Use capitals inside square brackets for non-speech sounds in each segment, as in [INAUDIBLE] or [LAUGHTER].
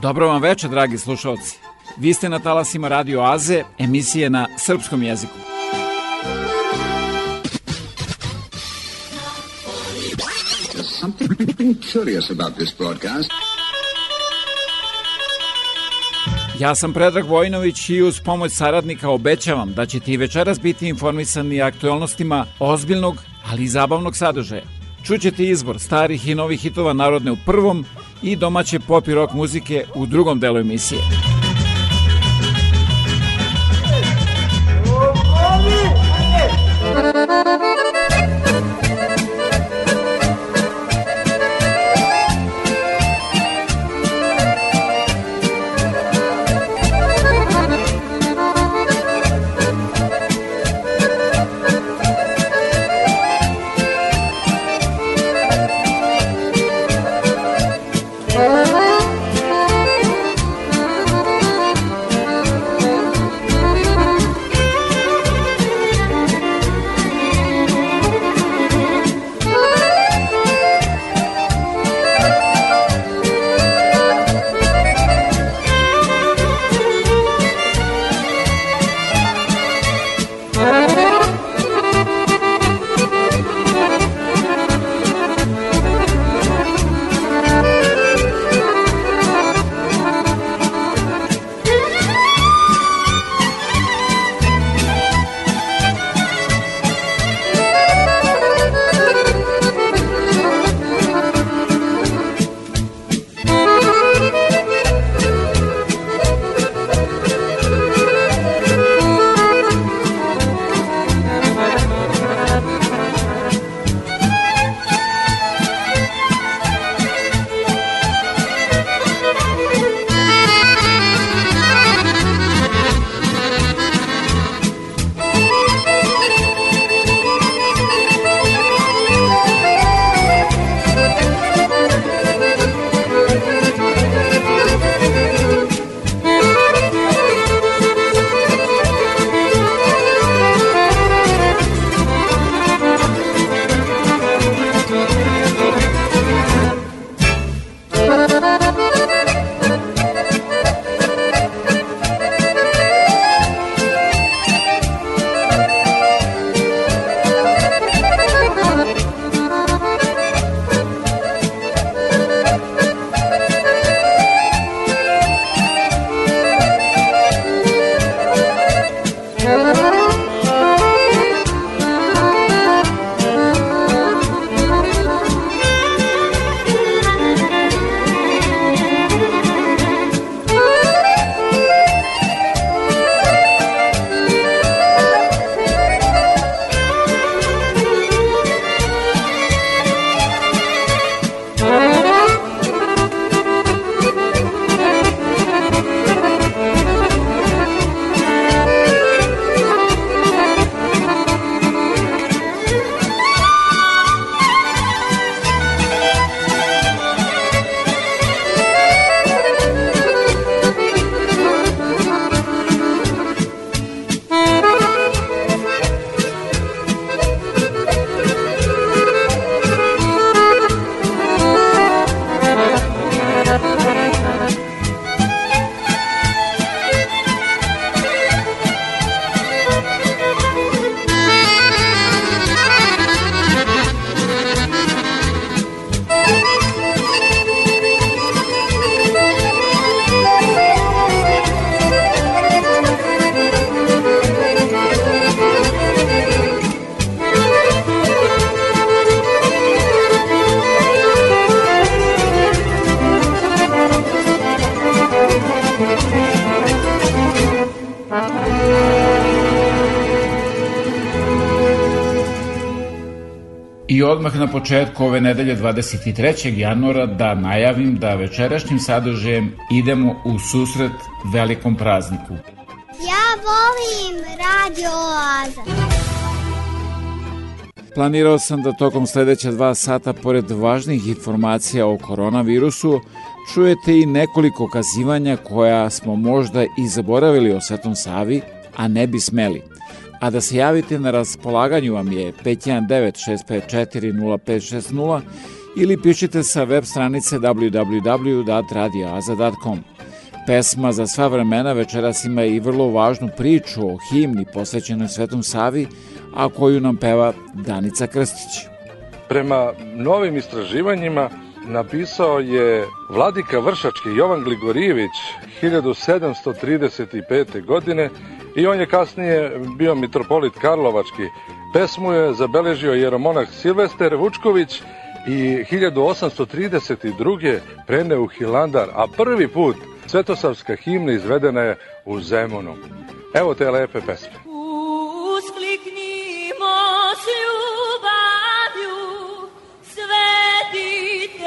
Dobro vam večer, dragi slušalci. Vi ste na talasima Radio Aze, emisije na srpskom jeziku. Ja sam Predrag Vojnović i uz pomoć saradnika obećavam da ćete i večeras biti informisani aktualnostima ozbiljnog, ali i zabavnog sadržaja. Čućete izbor starih i novih hitova narodne u prvom i domaće pop i rock muzike u drugom delu emisije. Početku ove nedelje 23. januara da najavim da večerašnjim sadržajem idemo u susret velikom prazniku. Ja volim Radio Oaza. Planirao sam da tokom sledeća dva sata, pored važnih informacija o koronavirusu, čujete i nekoliko kazivanja koja smo možda i zaboravili o Svetom Savi, a ne bi smeli – a da se javite na raspolaganju vam je 519-654-0560 ili pišite sa web stranice www.radioaza.com. Pesma za sva vremena večeras ima i vrlo važnu priču o himni posvećenoj Svetom Savi, a koju nam peva Danica Krstić. Prema novim istraživanjima napisao je vladika Vršački Jovan Gligorijević 1735. godine i on je kasnije bio mitropolit Karlovački. Pesmu je zabeležio jeromonah Silvester Vučković i 1832. preneo u Hilandar, a prvi put Svetosavska himna izvedena je u Zemunu. Evo te lepe pesme. Uskliknimo s ljubavlju, svetitelju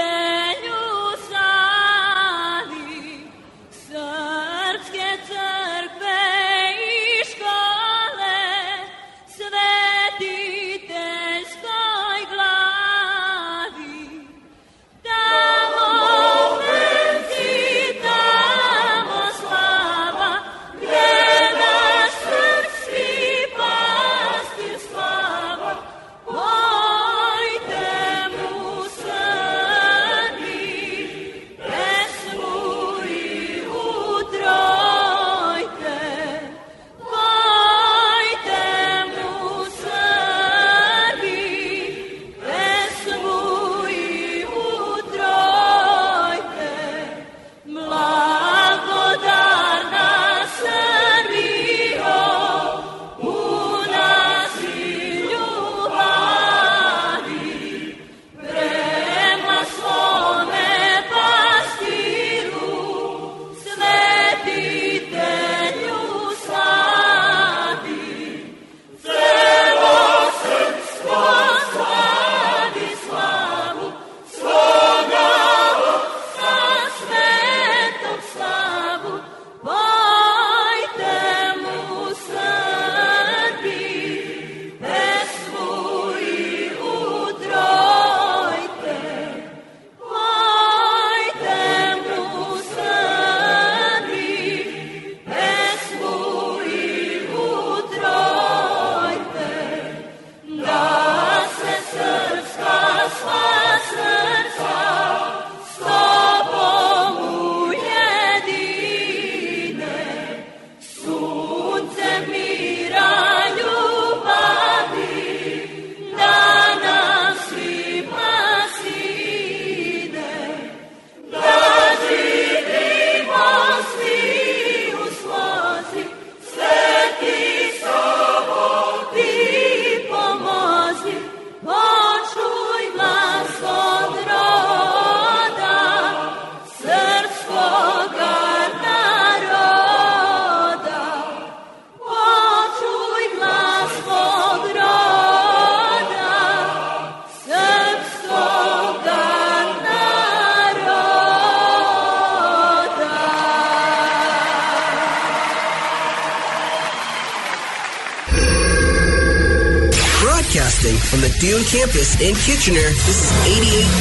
campus in Kitchener, this is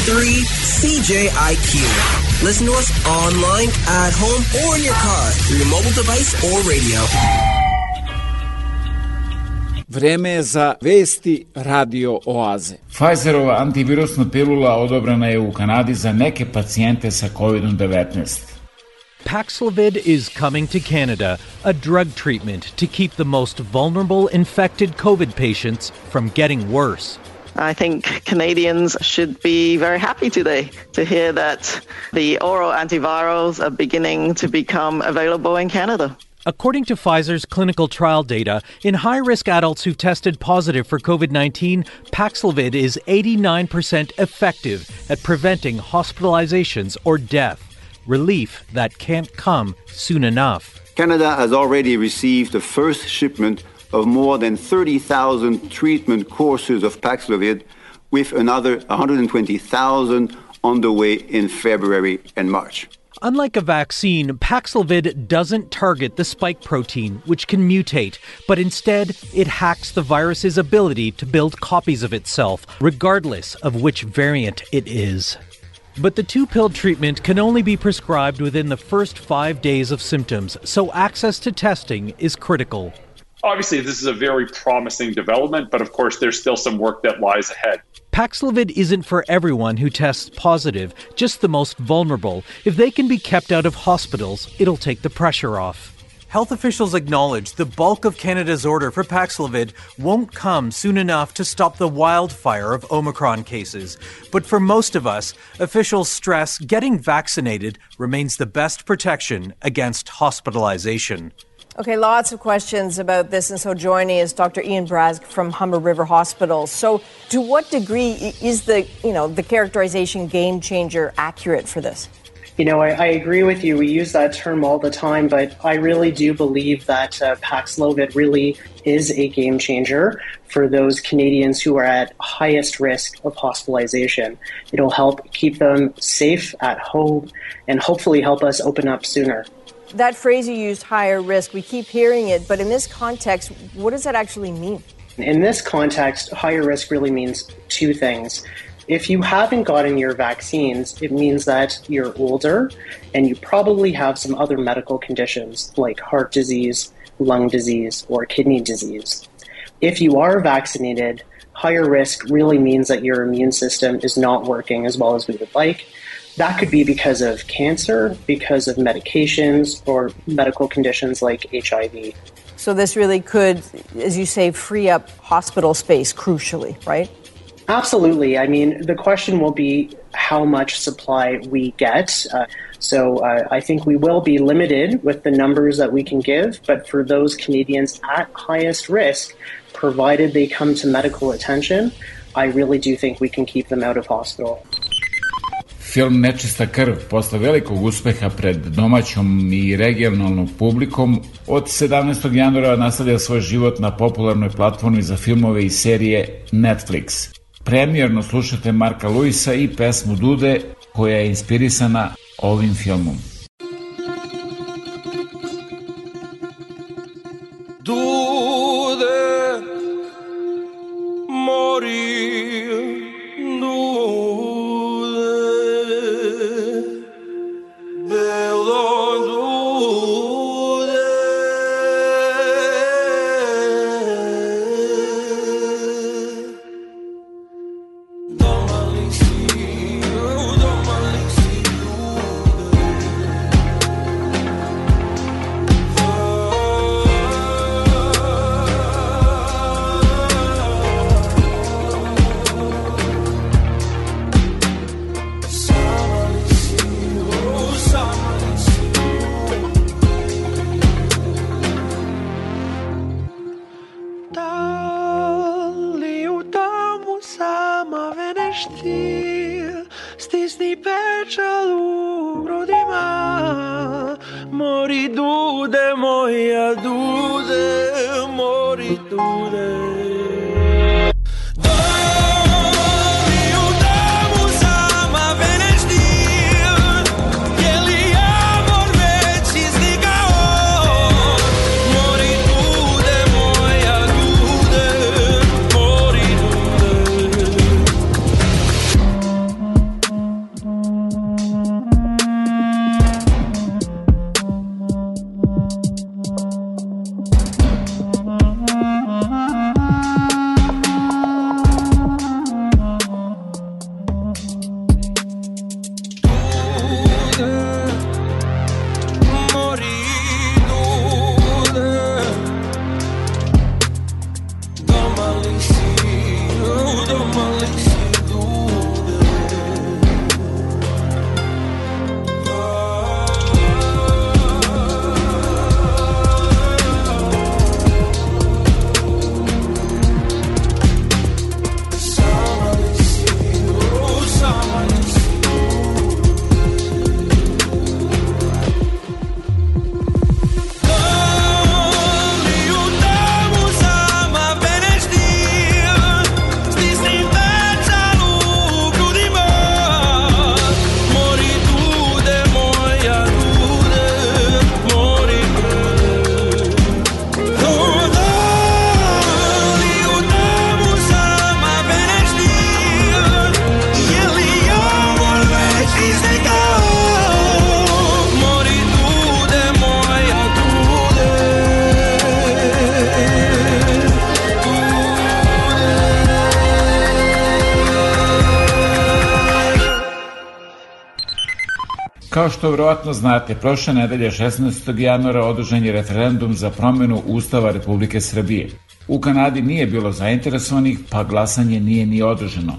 88.3 CJIQ. Listen to us online, at home, or in your car through your mobile device or radio. Vreme je za vesti radio oaze. Pfizerova antivirusna pilula odobrena je u Kanadi za neke pacijente sa COVID-19. Paxlovid is coming to Canada, a drug treatment to keep the most vulnerable infected COVID patients from getting worse. I think Canadians should be very happy today to hear that the oral antivirals are beginning to become available in Canada. According to Pfizer's clinical trial data, in high risk adults who've tested positive for COVID 19, Paxlovid is 89% effective at preventing hospitalizations or death, relief that can't come soon enough. Canada has already received the first shipment of more than 30,000 treatment courses of Paxlovid, with another 120,000 on the way in February and March. Unlike a vaccine, Paxlovid doesn't target the spike protein, which can mutate, but instead it hacks the virus's ability to build copies of itself, regardless of which variant it is. But the two pill treatment can only be prescribed within the first five days of symptoms, so access to testing is critical. Obviously, this is a very promising development, but of course, there's still some work that lies ahead. Paxlovid isn't for everyone who tests positive, just the most vulnerable. If they can be kept out of hospitals, it'll take the pressure off. Health officials acknowledge the bulk of Canada's order for Paxlovid won't come soon enough to stop the wildfire of Omicron cases. But for most of us, officials stress getting vaccinated remains the best protection against hospitalization. Okay, lots of questions about this, and so joining is Dr. Ian Brask from Humber River Hospital. So, to what degree is the you know the characterization game changer accurate for this? You know, I, I, agree with you. We use that term all the time, but I really do believe that uh, Paxlovid really is a game changer for those Canadians who are at highest risk of hospitalization. It'll help keep them safe at home and hopefully help us open up sooner. That phrase you used, higher risk, we keep hearing it, but in this context, what does that actually mean? In this context, higher risk really means two things. If you haven't gotten your vaccines, it means that you're older and you probably have some other medical conditions like heart disease, lung disease, or kidney disease. If you are vaccinated, higher risk really means that your immune system is not working as well as we would like. That could be because of cancer, because of medications, or medical conditions like HIV. So, this really could, as you say, free up hospital space crucially, right? Absolutely. I mean, the question will be how much supply we get. Uh, so uh, I think we will be limited with the numbers that we can give, but for those Canadians at highest risk, provided they come to medical attention, I really do think we can keep them out of hospital. Film Nečista krv posle velikog uspeha pred domaćom i regionalnom publikom od 17. januara nastavlja svoj život na popularnoj platformi za filmove i serije Netflix. Premijerno slušate Marka Luisa i pesmu Dude koja je inspirisana ovim filmom. Kao što vjerojatno znate, prošle nedelje 16. januara održan je referendum za promjenu Ustava Republike Srbije. U Kanadi nije bilo zainteresovanih, pa glasanje nije ni održano.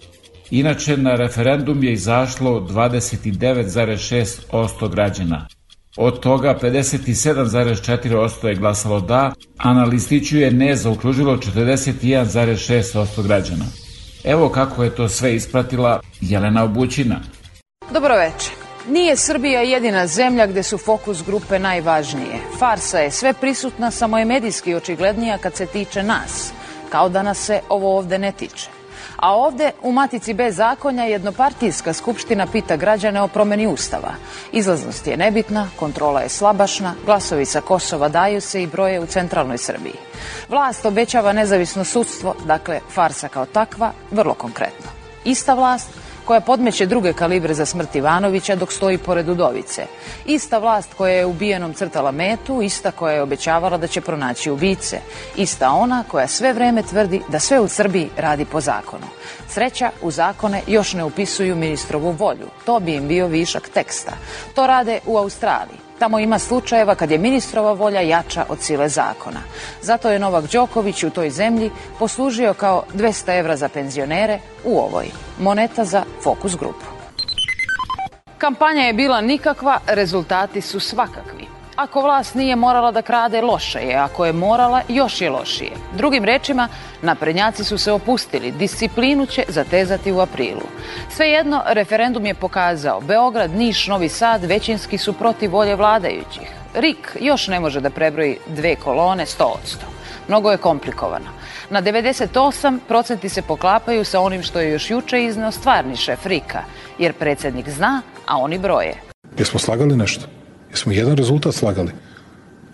Inače, na referendum je izašlo 29,6% građana. Od toga 57,4% je glasalo da, a na listiću je ne zaokružilo 41,6% građana. Evo kako je to sve ispratila Jelena Obućina. Dobro večer. Nije Srbija jedina zemlja gde su fokus grupe najvažnije. Farsa je sve prisutna, samo je medijski očiglednija kad se tiče nas. Kao da nas se ovo ovde ne tiče. A ovde, u Matici bez zakonja, jednopartijska skupština pita građane o promeni ustava. Izlaznost je nebitna, kontrola je slabašna, glasovi sa Kosova daju se i broje u centralnoj Srbiji. Vlast obećava nezavisno sudstvo, dakle, farsa kao takva, vrlo konkretno. Ista vlast koja podmeće druge kalibre za smrt Ivanovića dok stoji pored Udovice. Ista vlast koja je ubijenom crtala metu, ista koja je obećavala da će pronaći ubice. Ista ona koja sve vreme tvrdi da sve u Srbiji radi po zakonu. Sreća, u zakone još ne upisuju ministrovu volju. To bi im bio višak teksta. To rade u Australiji. Tamo ima slučajeva kad je ministrova volja jača od sile zakona. Zato je Novak Đoković u toj zemlji poslužio kao 200 evra za penzionere u ovoj. Moneta za fokus grupu. Kampanja je bila nikakva, rezultati su svakakvi. Ako vlast nije morala da krade, loše je. Ako je morala, još je lošije. Drugim rečima, naprednjaci su se opustili. Disciplinu će zatezati u aprilu. Svejedno, referendum je pokazao Beograd, Niš, Novi Sad većinski su protiv volje vladajućih. RIK još ne može da prebroji dve kolone 100%. Mnogo je komplikovano. Na 98 procenti se poklapaju sa onim što je još juče izneo stvarni šef RIK-a, jer predsednik zna, a oni broje. Jesmo slagali nešto? Jesmo jedan rezultat slagali?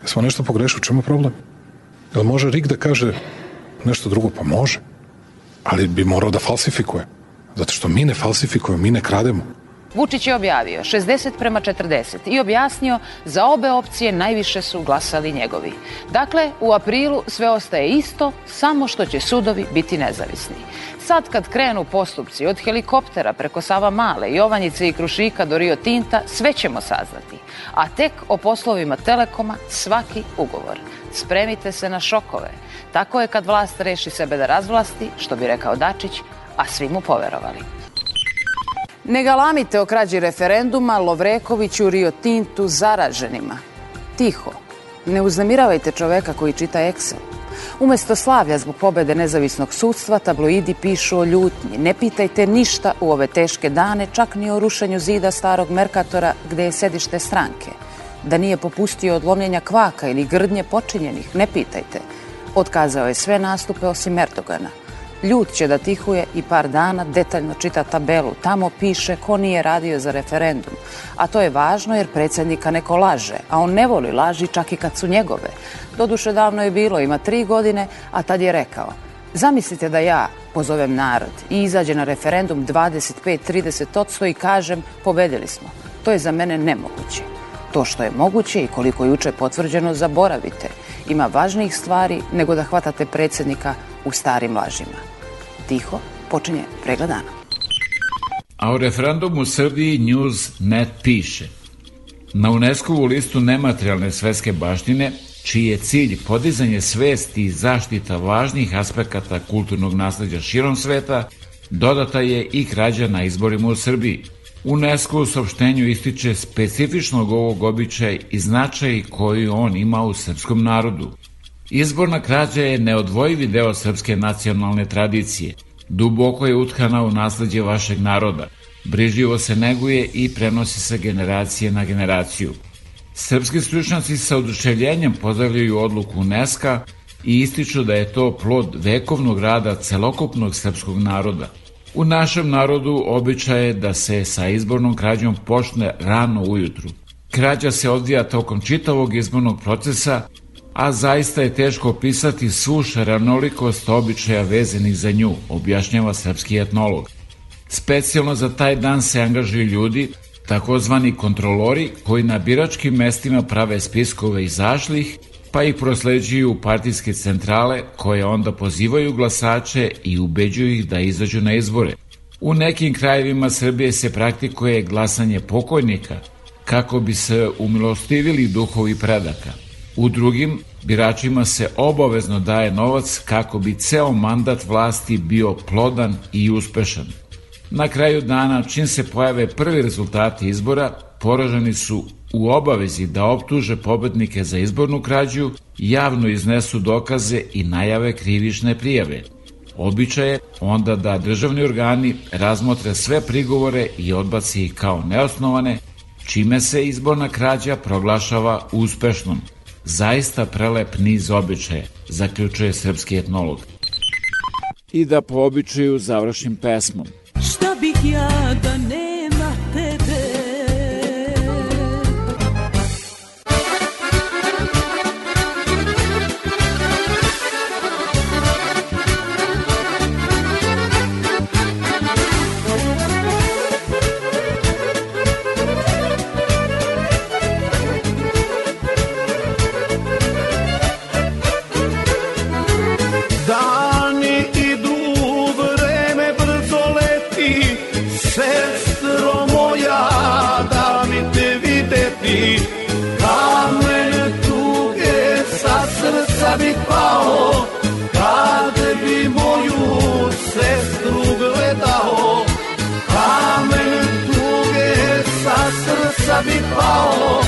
Jesmo nešto pogrešili? Čemu problem? Jel može RIK da kaže nešto drugo? Pa može. Ali bi morao da falsifikuje. Zato što mi ne falsifikujemo, mi ne krademo. Vučić je objavio 60 prema 40 i objasnio za obe opcije najviše su glasali njegovi. Dakle, u aprilu sve ostaje isto, samo što će sudovi biti nezavisni. Sad kad krenu postupci od helikoptera preko Sava Male, Jovanjice i Krušika do Rio Tinta, sve ćemo saznati. A tek o poslovima Telekoma svaki ugovor. Spremite se na šokove. Tako je kad vlast reši sebe da razvlasti, što bi rekao Dačić, a svi mu poverovali. Ne galamite o krađi referenduma, Lovrekoviću, Rio Tintu, zaraženima. Tiho. Ne uznemiravajte čoveka koji čita Excel. Umesto slavlja zbog pobede nezavisnog sudstva, tabloidi pišu o ljutnji. Ne pitajte ništa u ove teške dane, čak ni o rušenju zida starog Merkatora gde je sedište stranke. Da nije popustio od lomljenja kvaka ili grdnje počinjenih, ne pitajte. Otkazao je sve nastupe osim Erdogana. Ljud će da tihuje i par dana detaljno čita tabelu. Tamo piše ko nije radio za referendum. A to je važno jer predsednika neko laže, a on ne voli laži čak i kad su njegove. Doduše davno je bilo, ima tri godine, a tad je rekao Zamislite da ja pozovem narod i izađe na referendum 25-30 i kažem pobedili smo. To je za mene nemoguće. To što je moguće i koliko je juče potvrđeno zaboravite. Ima važnijih stvari nego da hvatate predsednika u starim lažima. Tiho počinje pregled dana. A u referendumu Srbiji News.net piše Na UNESCO-vu listu nematerijalne svetske baštine, čiji je cilj podizanje svesti i zaštita važnih aspekata kulturnog nasledđa širom sveta, dodata je i krađa na izborima u Srbiji. UNESCO u saopštenju ističe specifičnog ovog običaja i značaj koji on ima u srpskom narodu. Izborna krađa je neodvojivi deo srpske nacionalne tradicije. Duboko je utkana u nasledđe vašeg naroda. Brižljivo se neguje i prenosi se generacije na generaciju. Srpski stručnjaci sa oduševljenjem pozdravljaju odluku UNESCO i ističu da je to plod vekovnog rada celokupnog srpskog naroda. U našem narodu običaj je da se sa izbornom krađom počne rano ujutru. Krađa se odvija tokom čitavog izbornog procesa, a zaista je teško opisati svu šaranolikost običaja vezenih za nju, objašnjava srpski etnolog. Specijalno za taj dan se angažuju ljudi, takozvani kontrolori, koji na biračkim mestima prave spiskove izašlih, pa ih prosleđuju u partijske centrale, koje onda pozivaju glasače i ubeđuju ih da izađu na izbore. U nekim krajevima Srbije se praktikuje glasanje pokojnika, kako bi se umilostivili duhovi predaka. U drugim, biračima se obavezno daje novac kako bi ceo mandat vlasti bio plodan i uspešan. Na kraju dana, čim se pojave prvi rezultati izbora, poraženi su u obavezi da optuže pobednike za izbornu krađu, javno iznesu dokaze i najave krivične prijave. Običaj je onda da državni organi razmotre sve prigovore i odbaci ih kao neosnovane, čime se izborna krađa proglašava uspešnom. Zaista prelep niz običaja, zaključuje srpski etnolog. I da po običaju završim pesmom. Šta bih ja da nema Paulo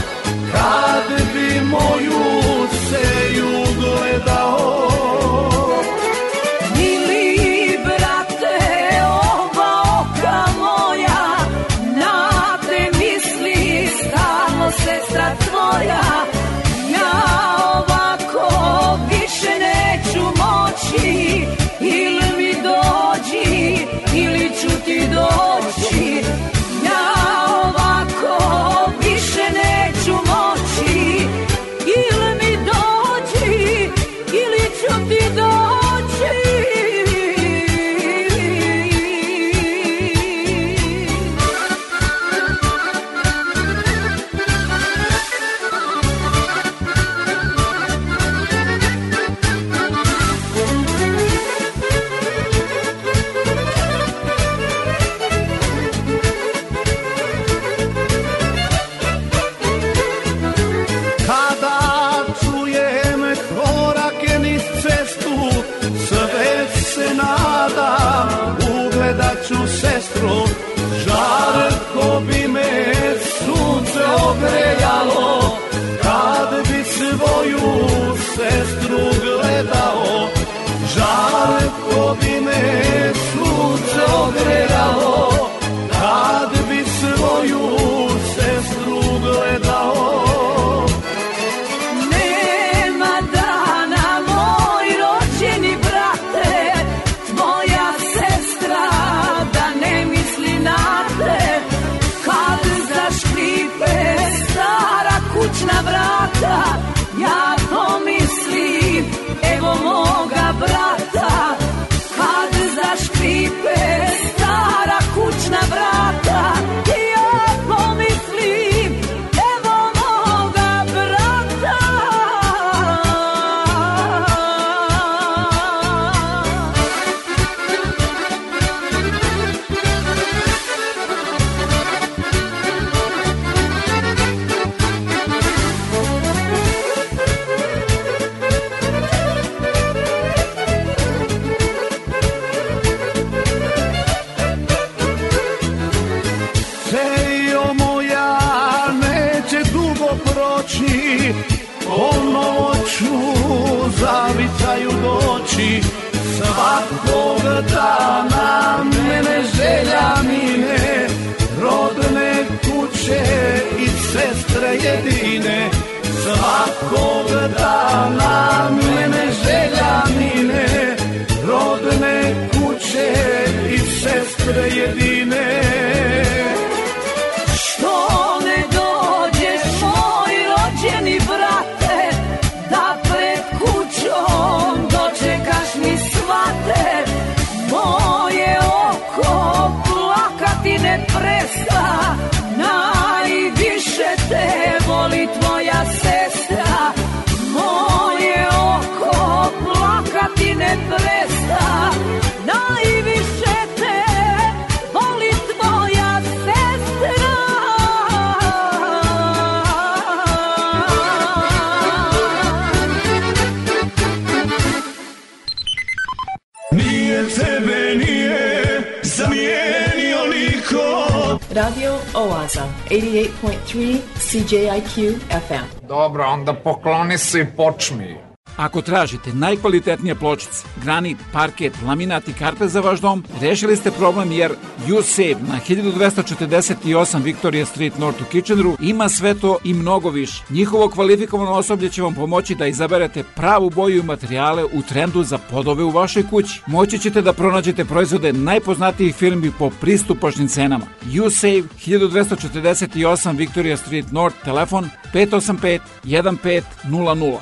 88.3 CJIQ FM. Dobro, onda pokloni se i počmi. Ako tražite najkvalitetnije pločice, granit, parket, laminat i karpe za vaš dom, rešili ste problem jer USAVE na 1248 Victoria Street North u Kitcheneru ima sve to i mnogo više. Njihovo kvalifikovano osoblje će vam pomoći da izaberete pravu boju i materijale u trendu za podove u vašoj kući. Moći ćete da pronađete proizvode najpoznatijih firmi po pristupačnim cenama. USAVE 1248 Victoria Street North, telefon 585 1500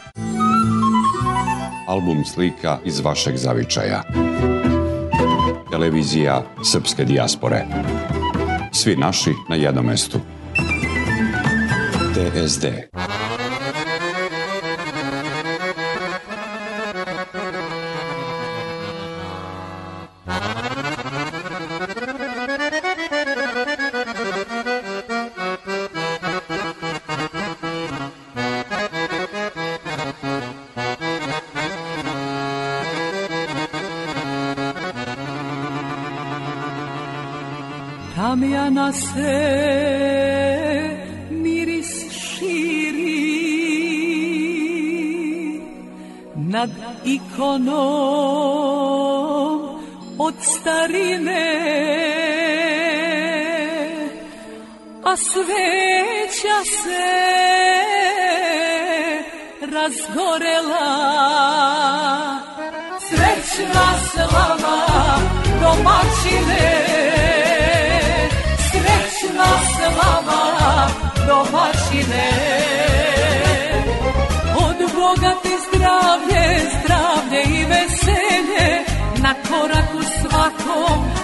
album slika iz vašeg zavičaja. Televizija Srpske dijaspore. Svi naši na jednom mestu. TSD. Tamjana se miris širi. Nad ikonom od starine a sveća se razgorela. Srećna slava domaćine srećna slava domaćine Od Boga ti zdravlje, zdravlje i veselje Na koraku svakom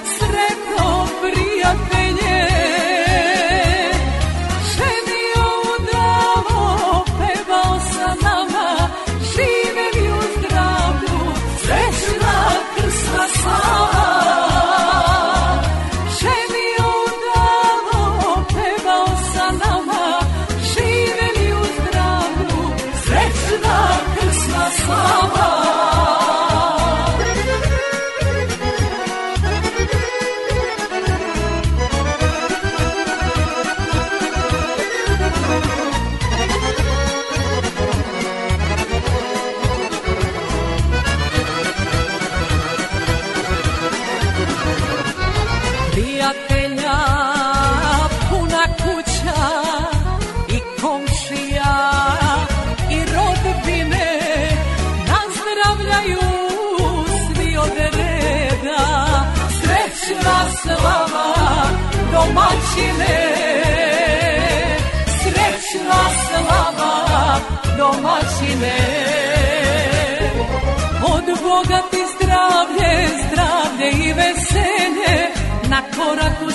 na koraku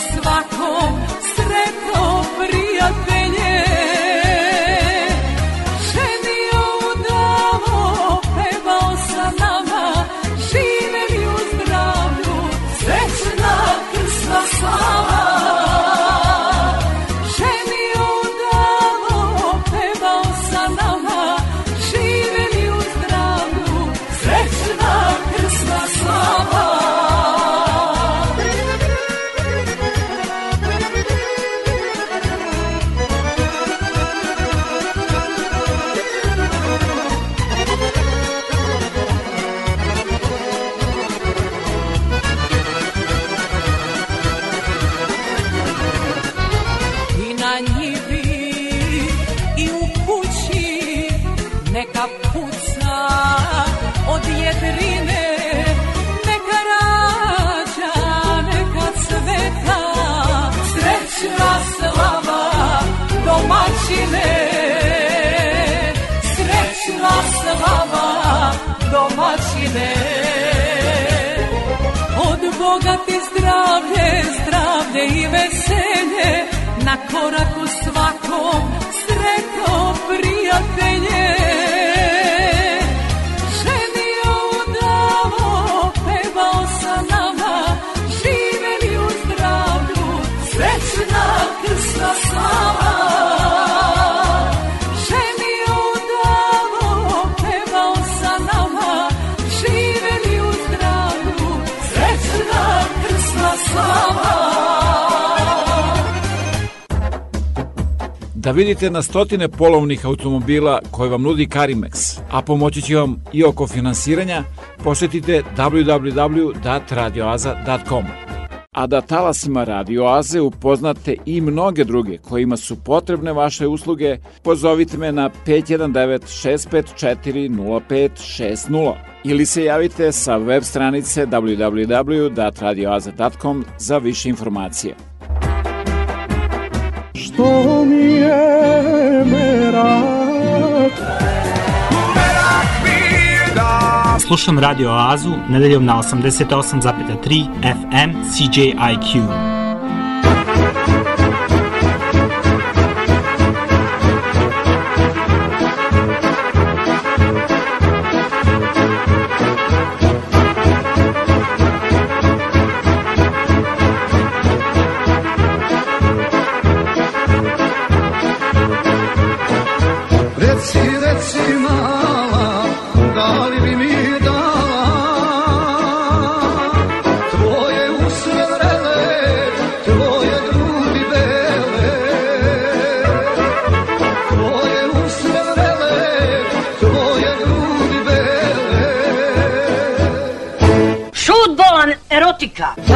zdravlje i veselje, na koraku svakom sretno prijatelje. Da vidite na stotine polovnih automobila koje vam nudi Carimex, a pomoći će vam i oko finansiranja, posetite www.radioaza.com. A da talasima radioaze upoznate i mnoge druge kojima su potrebne vaše usluge, pozovite me na 519 654 0560 ili se javite sa web stranice www.radioaza.com za više informacije. Što mi je merak Slušam Radio Oazu nedeljom na 88,3 FM CJIQ. Erotika. Da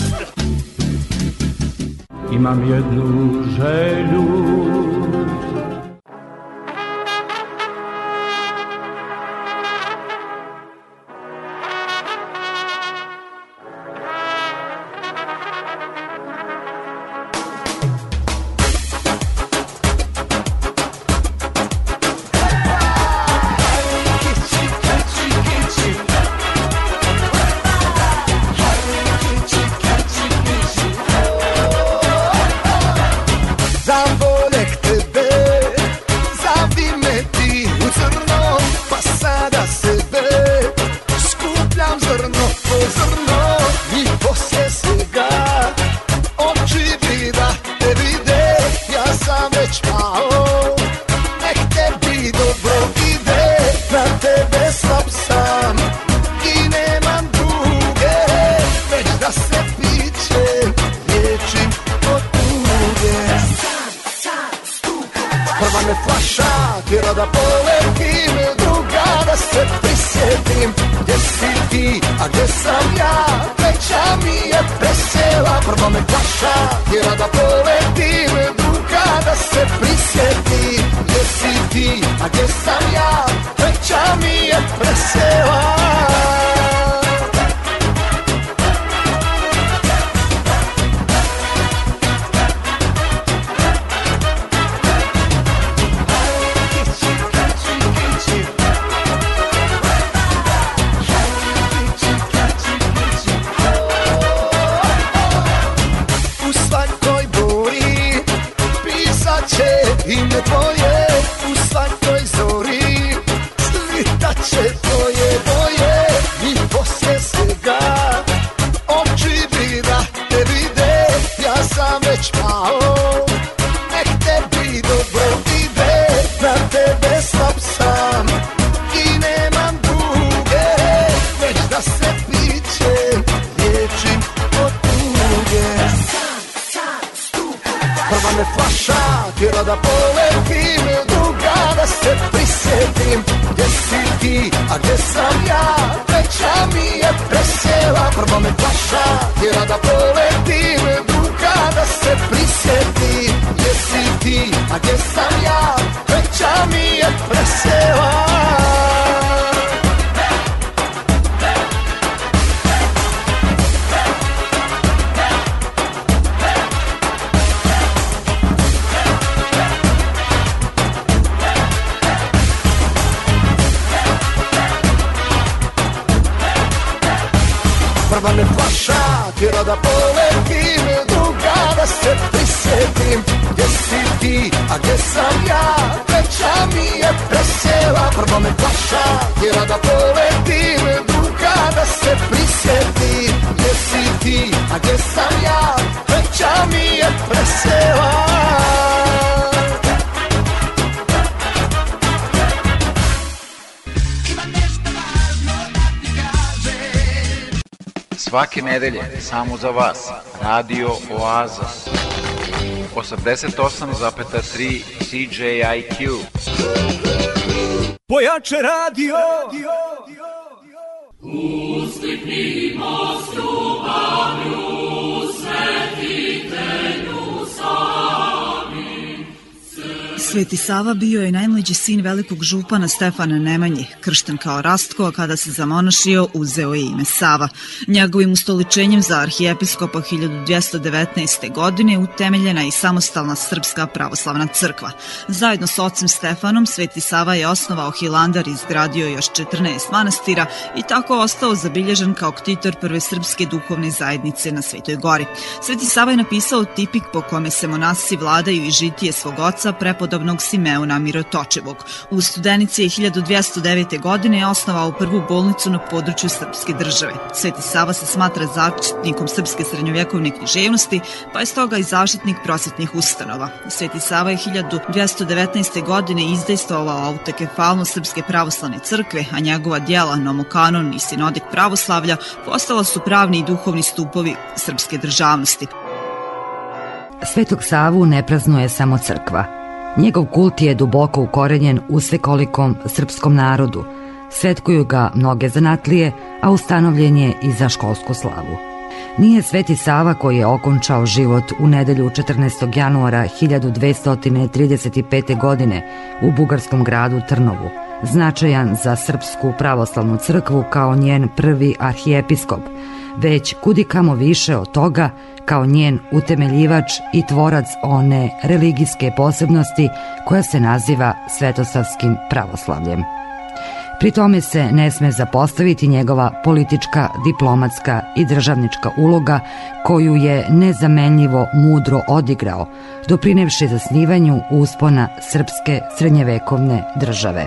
qui m'a mieux. Svake nedelje, samo za vas, Radio Oaza. 88,3 CJIQ. Pojače radio Usliknimo s ljubavlju, Sveti Sava bio je najmlađi sin velikog župana Stefana Nemanji, kršten kao Rastko, a kada se zamonašio uzeo je ime Sava. Njegovim ustoličenjem za arhijepiskopa 1219. godine utemeljena je i samostalna Srpska pravoslavna crkva. Zajedno s ocem Stefanom, Sveti Sava je osnovao Hilandar i izgradio još 14 manastira i tako ostao zabilježen kao ktitor prve srpske duhovne zajednice na Svetoj gori. Sveti Sava je napisao tipik po kome se monasi vladaju i žitije svog oca, prepodobnog Simeona Mirotočevog. U Studenici je 1209. godine osnovao prvu bolnicu na području srpske države. Sveti Sava se smatra zaštitnikom srpske srednjovjekovne književnosti, pa je stoga i zaštitnik prosvetnih ustanova. Sveti Sava je 1219. godine izdejstovao autekefalnu Srpske pravoslavne crkve, a njegova dijela Nomokanon i Sinodik pravoslavlja postala su pravni i duhovni stupovi srpske državnosti. Svetog Savu ne praznuje samo crkva. Njegov kult je duboko ukorenjen u svekolikom srpskom narodu. Svetkuju ga mnoge zanatlije, a ustanovljen je i za školsku slavu. Nije Sveti Sava koji je okončao život u nedelju 14. januara 1235. godine u bugarskom gradu Trnovu, značajan za Srpsku pravoslavnu crkvu kao njen prvi arhijepiskop, već kudikamo više od toga kao njen utemeljivač i tvorac one religijske posebnosti koja se naziva svetosavskim pravoslavljem. Pri tome se ne sme zapostaviti njegova politička, diplomatska i državnička uloga koju je nezamenljivo mudro odigrao, doprinevši zasnivanju uspona srpske srednjevekovne države.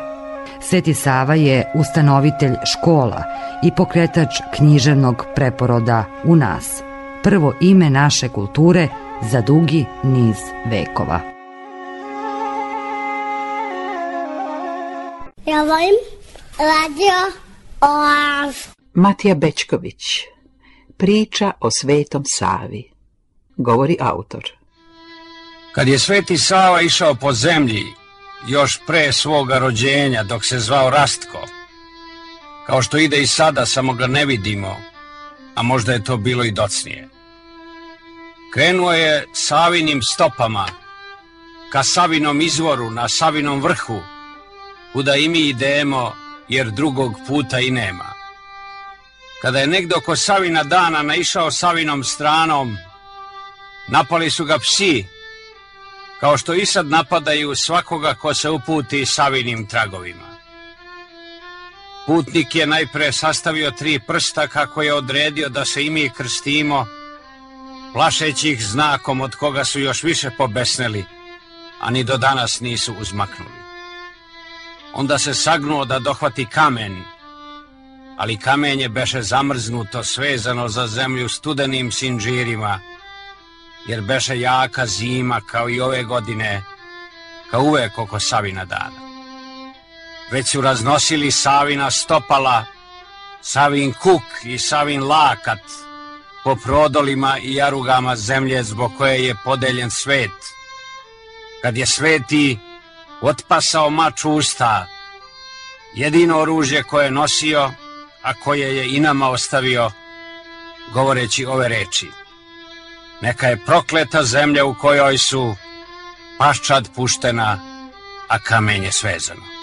Sveti Sava je ustanovitelj škola i pokretač književnog preporoda u nas. Prvo ime naše kulture za dugi niz vekova. Ja volim radio Oaz. Matija Bečković Priča o Svetom Savi Govori autor Kad je Sveti Sava išao po zemlji, još pre svoga rođenja, dok se zvao Rastko, kao što ide i sada, samo ga ne vidimo, a možda je to bilo i docnije. Krenuo je Savinim stopama, ka Savinom izvoru na Savinom vrhu, kuda i mi idemo, jer drugog puta i nema. Kada je negdje oko Savina dana naišao Savinom stranom, napali su ga psi, kao što i sad napadaju svakoga ko se uputi Savinim tragovima. Putnik je najpre sastavio tri prsta kako je odredio da se i mi krstimo, plašeći ih znakom od koga su još više pobesneli, a ni do danas nisu uzmaknuli. Onda se sagnuo da dohvati kamen, ali kamenje beše zamrznuto, svezano za zemlju studenim sinđirima, jer beše jaka zima kao i ove godine, kao uvek oko Savina dana. Već su raznosili Savina stopala, Savin kuk i Savin lakat po prodolima i jarugama zemlje zbog koje je podeljen svet. Kad je sveti otpasao mač usta, jedino oružje koje je nosio, a koje je i nama ostavio, govoreći ove reči. Neka je prokleta zemlja u kojoj su paščad puštena, a kamenje svezano.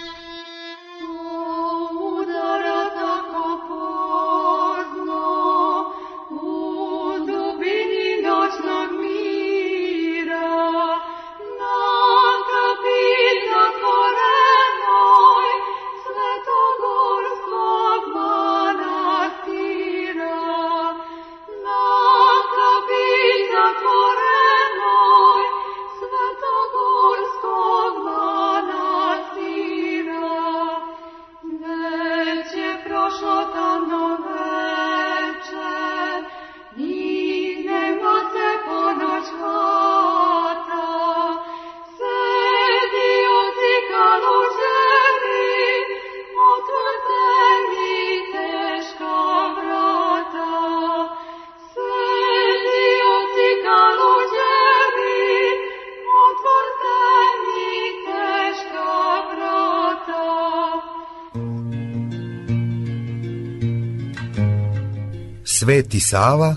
Sveti Sava,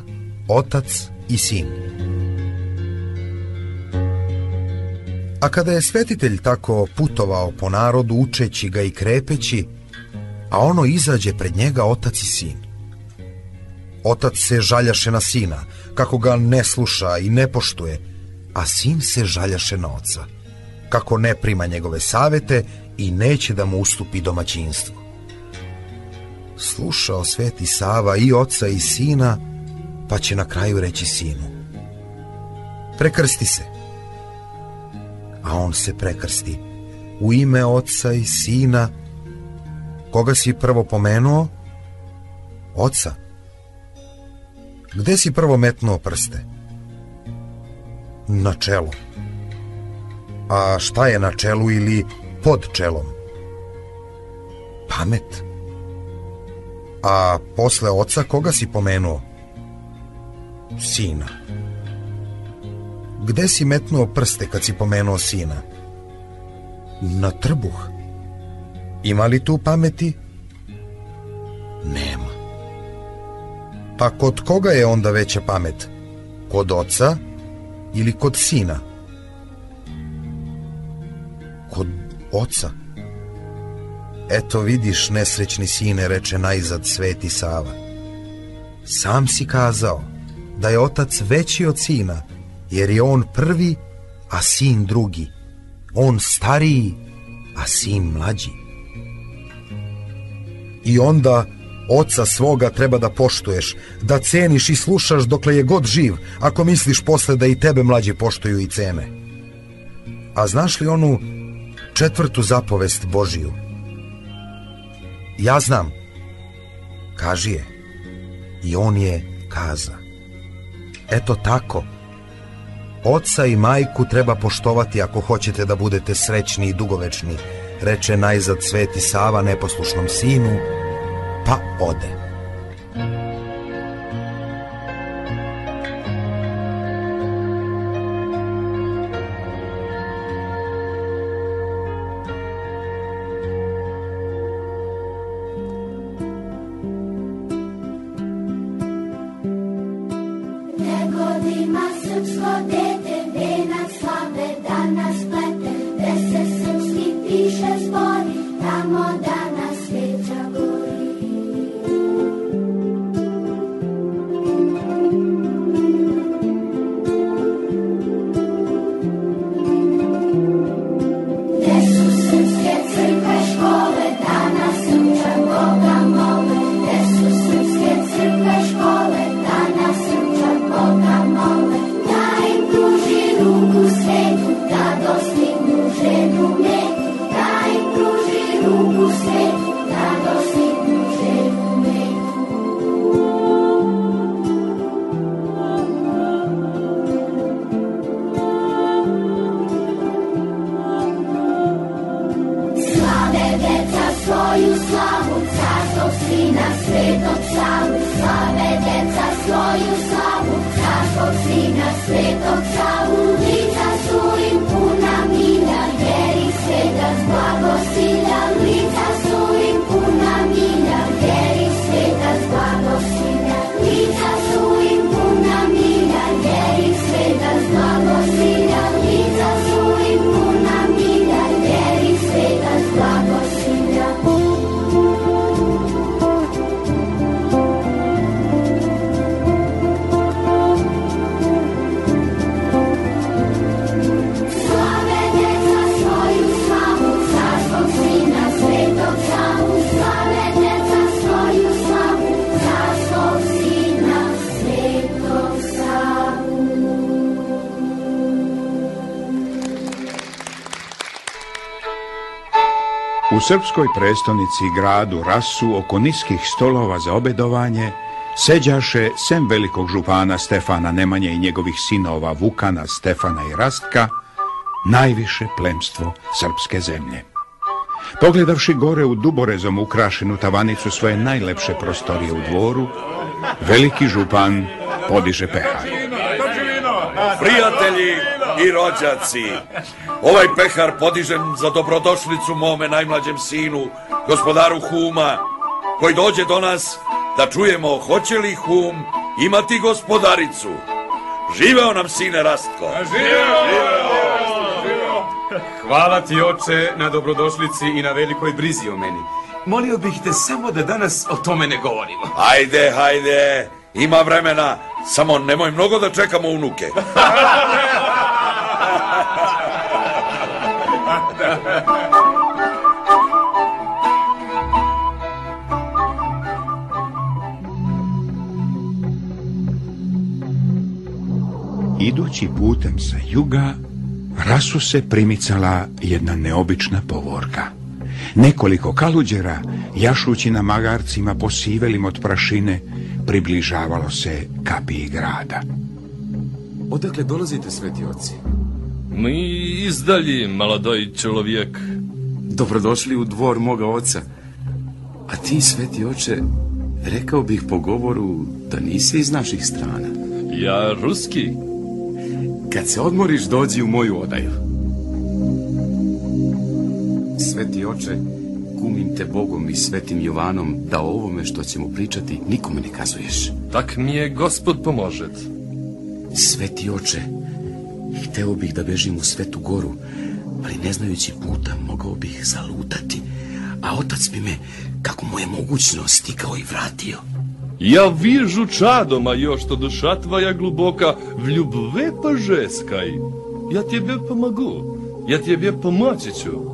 otac i sin. A kada je svetitelj tako putovao po narodu učeći ga i krepeći, a ono izađe pred njega otac i sin. Otac se žaljaše na sina, kako ga ne sluša i ne poštuje, a sin se žaljaše na oca, kako ne prima njegove savete i neće da mu ustupi domaćinstvo slušao Sveti Sava i oca i sina, pa će na kraju reći sinu. Prekrsti se. A on se prekrsti. U ime oca i sina. Koga si prvo pomenuo? Oca. Gde si prvo metnuo prste? Na čelu. A šta je na čelu ili pod čelom? Pamet. A posle oca koga si pomenuo? Sina. Gde si metnuo prste kad si pomenuo sina? Na trbuh. Ima li tu pameti? Nema. Pa kod koga je onda veća pamet? Kod oca ili kod sina? Kod oca. Eto vidiš, nesrećni sine, reče najzad sveti Sava. Sam si kazao da je otac veći od sina, jer je on prvi, a sin drugi. On stariji, a sin mlađi. I onda oca svoga treba da poštuješ, da ceniš i slušaš dokle je god živ, ako misliš posle da i tebe mlađi poštuju i cene. A znaš li onu četvrtu zapovest Božiju? Ja znam. Kaži je. I on je kaza. Eto tako. Oca i majku treba poštovati ako hoćete da budete srećni i dugovečni, reče najzad Sveti Sava neposlušnom sinu, pa ode. Srpskoj prestonici gradu Rasu oko niskih stolova za obedovanje seđaše sem velikog župana Stefana Nemanje i njegovih sinova Vukana, Stefana i Rastka, najviše plemstvo srpske zemlje. Pogledavši gore u duborezom ukrašenu tavanicu svoje najlepše prostorije u dvoru, veliki župan podiže pehar. Prijatelji i rođaci, ovaj pehar podižem za dobrodošlicu mome najmlađem sinu, gospodaru Huma, koji dođe do nas da čujemo hoće li Hum imati gospodaricu. Živeo nam sine Rastko. Hvala ti, oče, na dobrodošlici i na velikoj brizi o meni. Molio bih te samo da danas o tome ne govorimo. Hajde, hajde, ima vremena, samo nemoj mnogo da čekamo unuke. [LAUGHS] [LAUGHS] Idući putem sa juga, rasu se primicala jedna neobična povorka. Nekoliko kaluđera, jašući na magarcima posivelim od prašine, približavalo se kapiji grada. Odakle dolazite, sveti oci? Mi izdalji, maladoj čelovijek. Dobrodošli u dvor moga oca. A ti, sveti oče, rekao bih po govoru da nisi iz naših strana. Ja ruski. Kad se odmoriš, dođi u moju odaju. Sveti oče, kumim te Bogom i svetim Jovanom da o ovome što ćemo pričati nikome ne kazuješ. Tak mi je gospod pomožet. Sveti oče, hteo bih da bežim u svetu goru, ali ne znajući puta mogao bih zalutati, a otac bi me, kako mu je mogućno, stikao i vratio. Ja vižu čadoma još što duša tvoja gluboka v ljubve požeskaj. Ja tebe pomogu, ja tebe pomoći ću.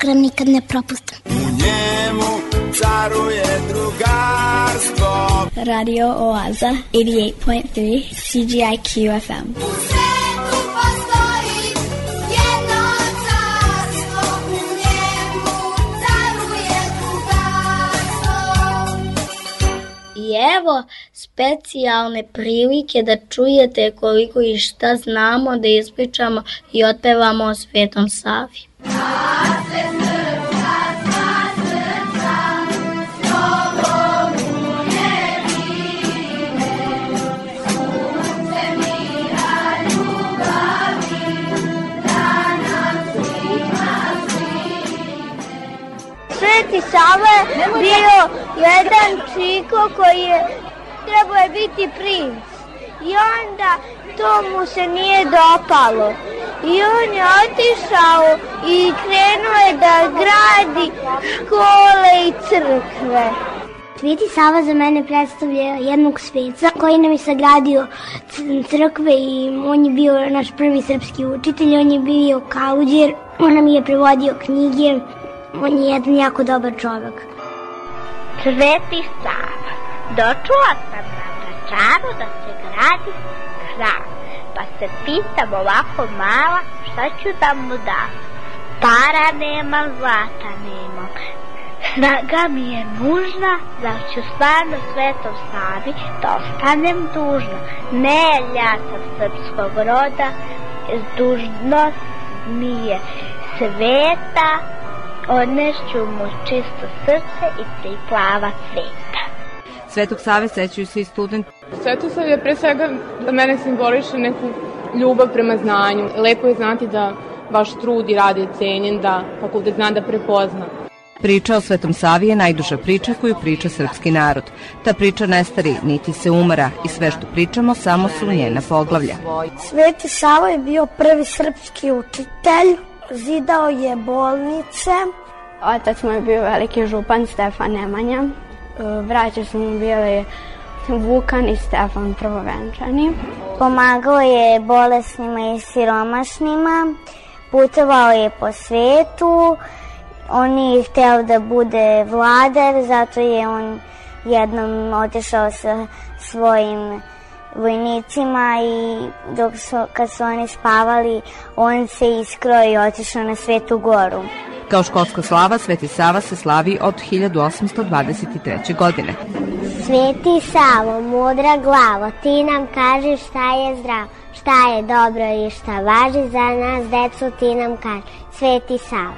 Program nikad ne propustim. U njemu caruje drugarstvo Radio Oaza 88.3 CGIQ FM. I evo specijalne prilike da čujete koliko i šta znamo da ispričamo i otpevamo o Svetom Savi. Sveti Sava je bio jedan čiko koji je trebao je biti princ. I onda to mu se nije dopalo. I on je otišao i krenuo je da gradi škole i crkve. Sveti Sava za mene predstavlja jednog sveca koji nam je sagradio crkve i on je bio naš prvi srpski učitelj, on je bio kauđer, on nam je prevodio knjige, on je jedan jako dobar čovjek. Sveti Sava, dočula sam na vračaru da se gradi hram. Pa se pitam ovako mala šta ću da mu dam. Para nema, zlata nema. Snaga mi je nužna, da ću stvarno svetom Savi da ostanem dužna. Ne, ja sam srpskog roda, dužnost mi je sveta, odnešću mu čisto srce i tri plava cveta. Svetog Save sećaju se i studenti Svetosav je pre svega da mene simboliše neku ljubav prema znanju. Lepo je znati da vaš trud i rad je cenjen, da fakultet zna da prepozna. Priča o Svetom Savi je najduža priča koju priča srpski narod. Ta priča ne stari, niti se umara i sve što pričamo samo su njena poglavlja. Sveti Savo je bio prvi srpski učitelj, zidao je bolnice. Otac mu je bio veliki župan Stefan Nemanja. Vraća su mu bili Vukan i Stefan Prvovenčani. Pomagao je bolesnima i siromašnima, putovao je po svetu, on je hteo da bude vladar, zato je on jednom otišao sa svojim vojnicima i dok su, kad su oni spavali, on se iskro i otišao na Svetu goru. Kao školska slava, Sveti Sava se slavi od 1823. godine. Sveti Savo, mudra glavo, ti nam kaži šta je zdravo, šta je dobro i šta važi za nas, decu, ti nam kaži. Sveti Savo.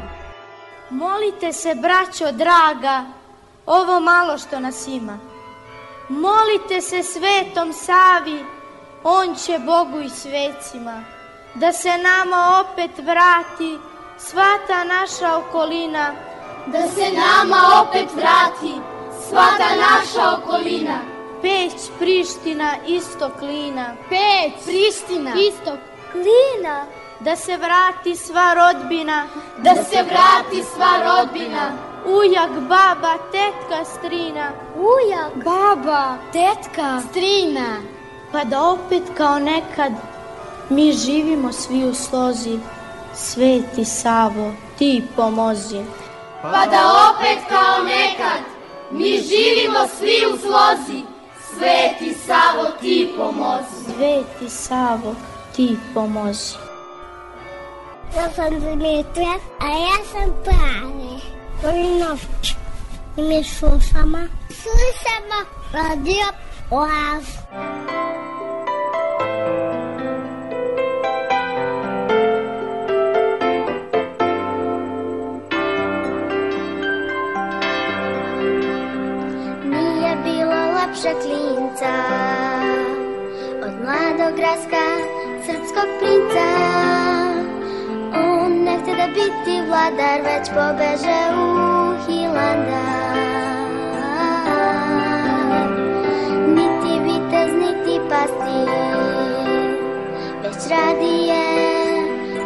Molite se, braćo draga, ovo malo što nas ima. Molite se svetom Savi, on će Bogu i svecima, da se nama opet vrati sva ta naša okolina, da se nama opet vrati sva ta naša okolina. Peć, Priština, istok Klina. Peć, Priština, istok Klina. Da se vrati sva rodbina, da se vrati sva rodbina. Ujak, baba, tetka, strina. Ujak, baba, tetka, strina. Pa da opet kao nekad mi živimo svi u slozi. Sveti Savo, ti pomozi. Pa da opet kao nekad mi živimo svi u slozi. Sveti Savo, ti pomozi. Sveti Savo, ti pomozi. Ja sam Dimitra, a ja sam Prave. Polinovć. I mi slušamo. Slušamo radio Oaz. Lepše klinca od mladog raska srpskog princa. On ne hte da biti vladar, već pobeže u Hilandar. Niti vitez, niti pastir, već radi je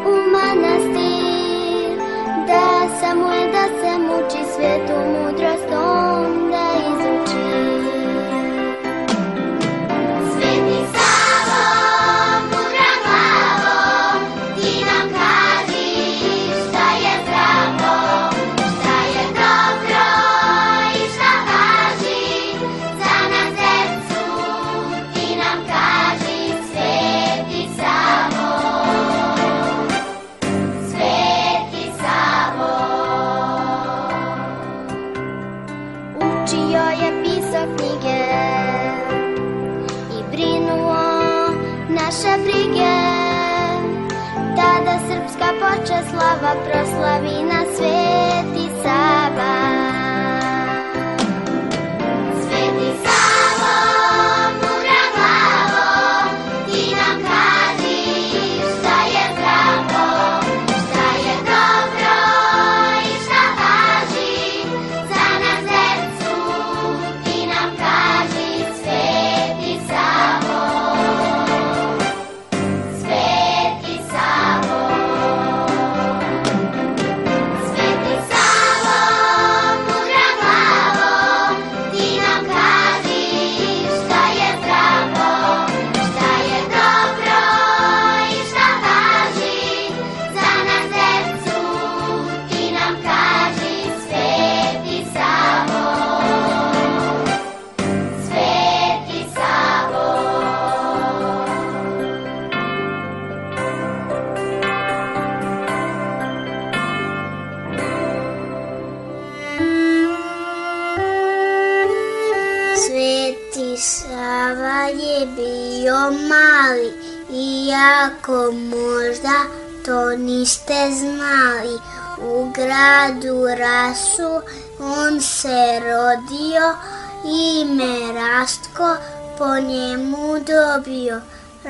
u manastir. Da samo je da se muči svijetu mudrost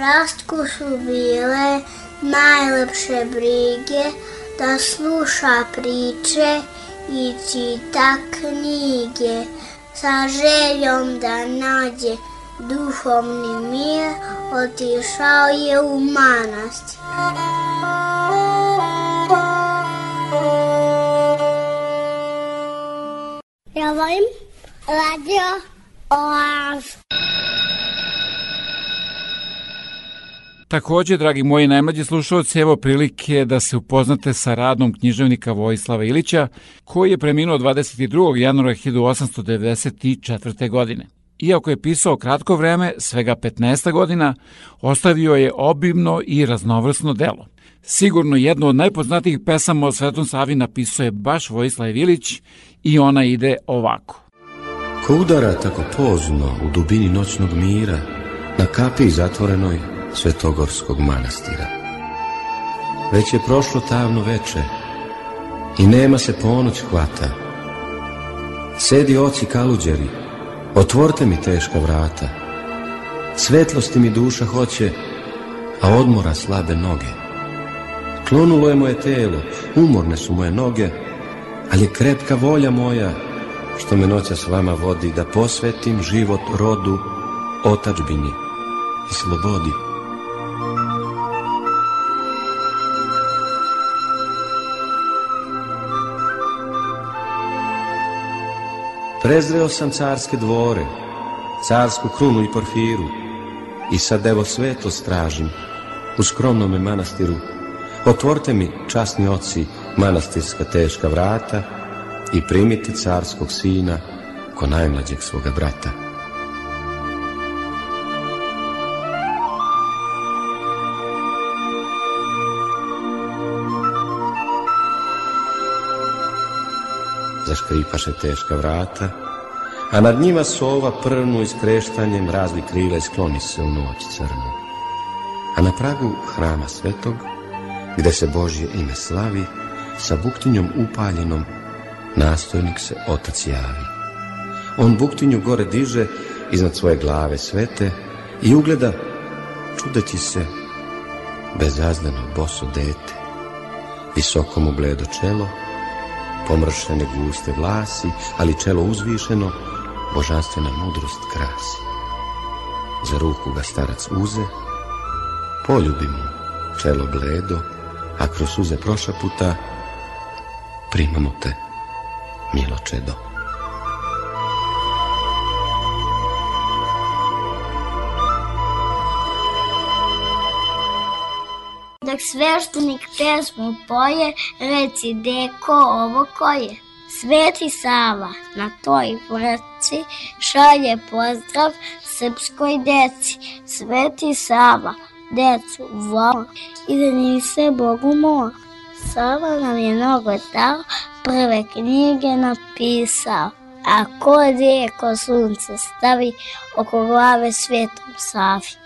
Rastku su bile najlepše brige, da sluša priče i čita knjige, sa željom da nađe duhovni mir, otišao je u manastir. Ja volim radio Oaz. Takođe, dragi moji najmlađi slušalci, evo prilike da se upoznate sa radom književnika Vojislava Ilića, koji je preminuo 22. januara 1894. godine. Iako je pisao kratko vreme, svega 15 godina, ostavio je obimno i raznovrsno delo. Sigurno jedno od najpoznatijih pesama o Svetom Savi napisao je baš Vojislav Ilić i ona ide ovako. Ko udara tako pozno u dubini noćnog mira na kapiji zatvorenoj Svetogorskog manastira. Već je prošlo tavno veče i nema se ponoć hvata. Sedi oci kaluđeri, otvorte mi teška vrata. Svetlosti mi duša hoće, a odmora slabe noge. Klonulo je moje telo, umorne su moje noge, ali je krepka volja moja, što me noća s vama vodi, da posvetim život rodu, otačbini i slobodi. Prezreo sam carske dvore, carsku krunu i porfiru, i sad evo sveto stražim, u skromnome manastiru. Otvorte mi, časni oci, manastirska teška vrata i primite carskog sina ko najmlađeg svoga brata. Zaškripaše teška vrata, a nad njima sova prnu i skreštanjem razvi krila i skloni se u noć crnu. A na pragu hrama svetog, gde se Božje ime slavi, sa buktinjom upaljenom, nastojnik se otac javi. On buktinju gore diže iznad svoje glave svete i ugleda, čudeći se, bezazdano boso dete, visoko mu bledo čelo, pomršene guste vlasi, ali čelo uzvišeno, božanstvena mudrost krasi. Za ruku ga starac uze, poljubi mu čelo bledo, a kroz suze prošaputa, primamo te, milo čedo. Sveštenik pesmu poje, reci deko ovo ko je. Sveti Sava na toj vrci šalje pozdrav srpskoj deci. Sveti Sava decu vola i da nise Bogu mola. Sava nam je mnogo dao, prve knjige napisao. A ko djeko sunce stavi oko glave svetom Savi.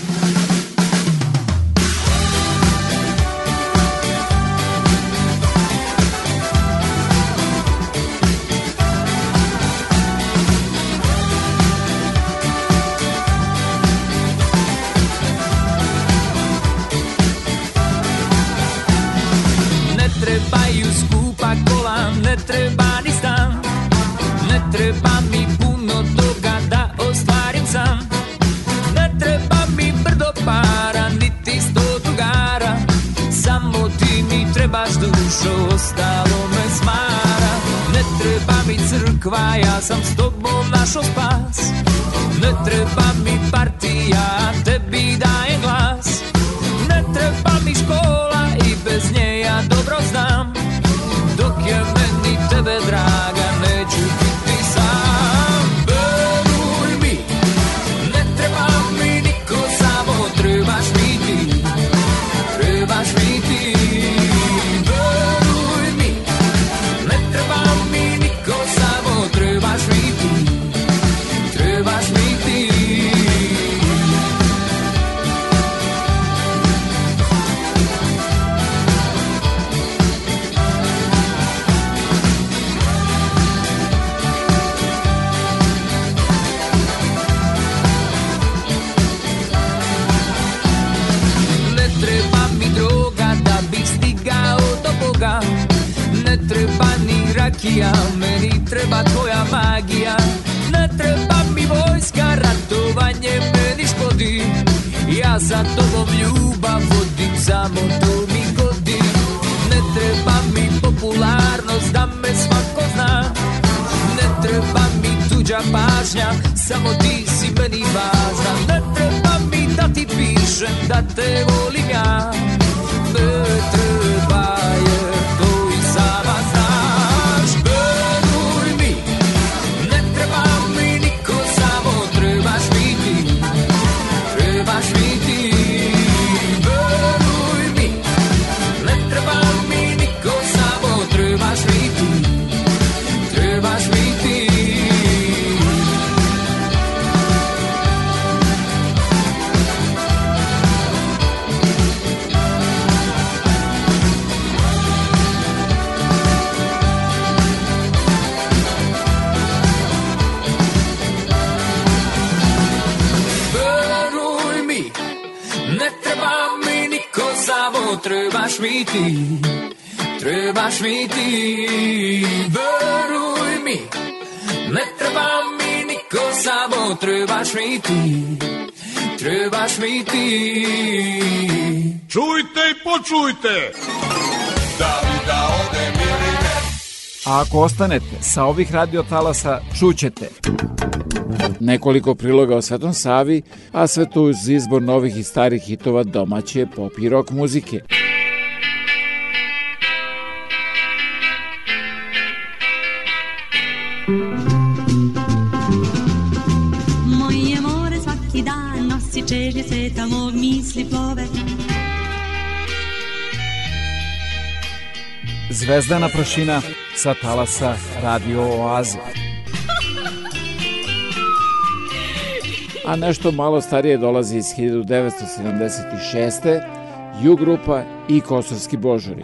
Dušo, ostalo me smara Ne treba mi crkva, ja sam s tobom našo spas. Ne treba mi partija, tebi dajem glas. Ne treba mi škola i bez nje ja dobro znam. Dok je meni tebe draga rakija, meni treba tvoja magija. Ne treba mi vojska, ratovanje meni škodi. Ja za tobom ljubav vodim, samo to mi godi. Ne treba mi popularnost da me svako zna. Ne treba mi tuđa pažnja, samo ti si meni važna. Ne treba mi da ti pišem da te volim ja. Ne treba trebaš mi ti Trebaš mi ti Veruj mi, ne treba mi niko, samo trebaš mi ti Trebaš mi ti Čujte i počujte! Da li da odem ili ne? A ako ostanete sa ovih radiotalasa, čućete nekoliko priloga o Svetom Savi, a sve to uz izbor novih i starih hitova domaće pop i rock muzike. Zvezdana prašina sa talasa Radio Oaze. A nešto malo starije dolazi iz 1976. Ju grupa i Kosovski božari.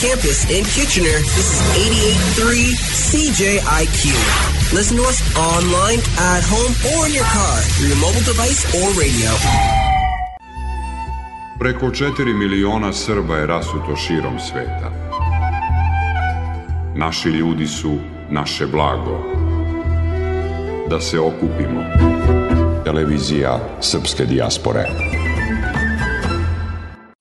Campus in Kitchener, this is 88.3 CJIQ. Listen to us online, at home, or in your car through your mobile device or radio. Preko 4 miliona Srba je rasuto širom sveta. Naši ljudi su naše blago. Da se okupimo. Televizija Srpske dijaspore.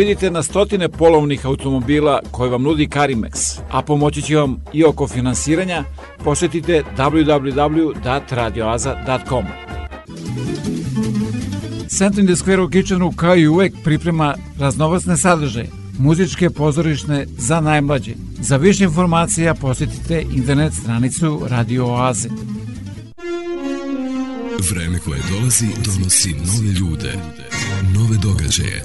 Vidite na stotine polovnih automobila koje vam nudi Karimex, a pomoći će vam i oko finansiranja, posetite www.radioaza.com. Center in the Square u Kitchenu kao i uvek priprema raznovacne sadržaje, muzičke pozorišne za najmlađe. Za više informacija posetite internet stranicu Radio Oaze. Vreme koje dolazi donosi nove ljude, nove događaje,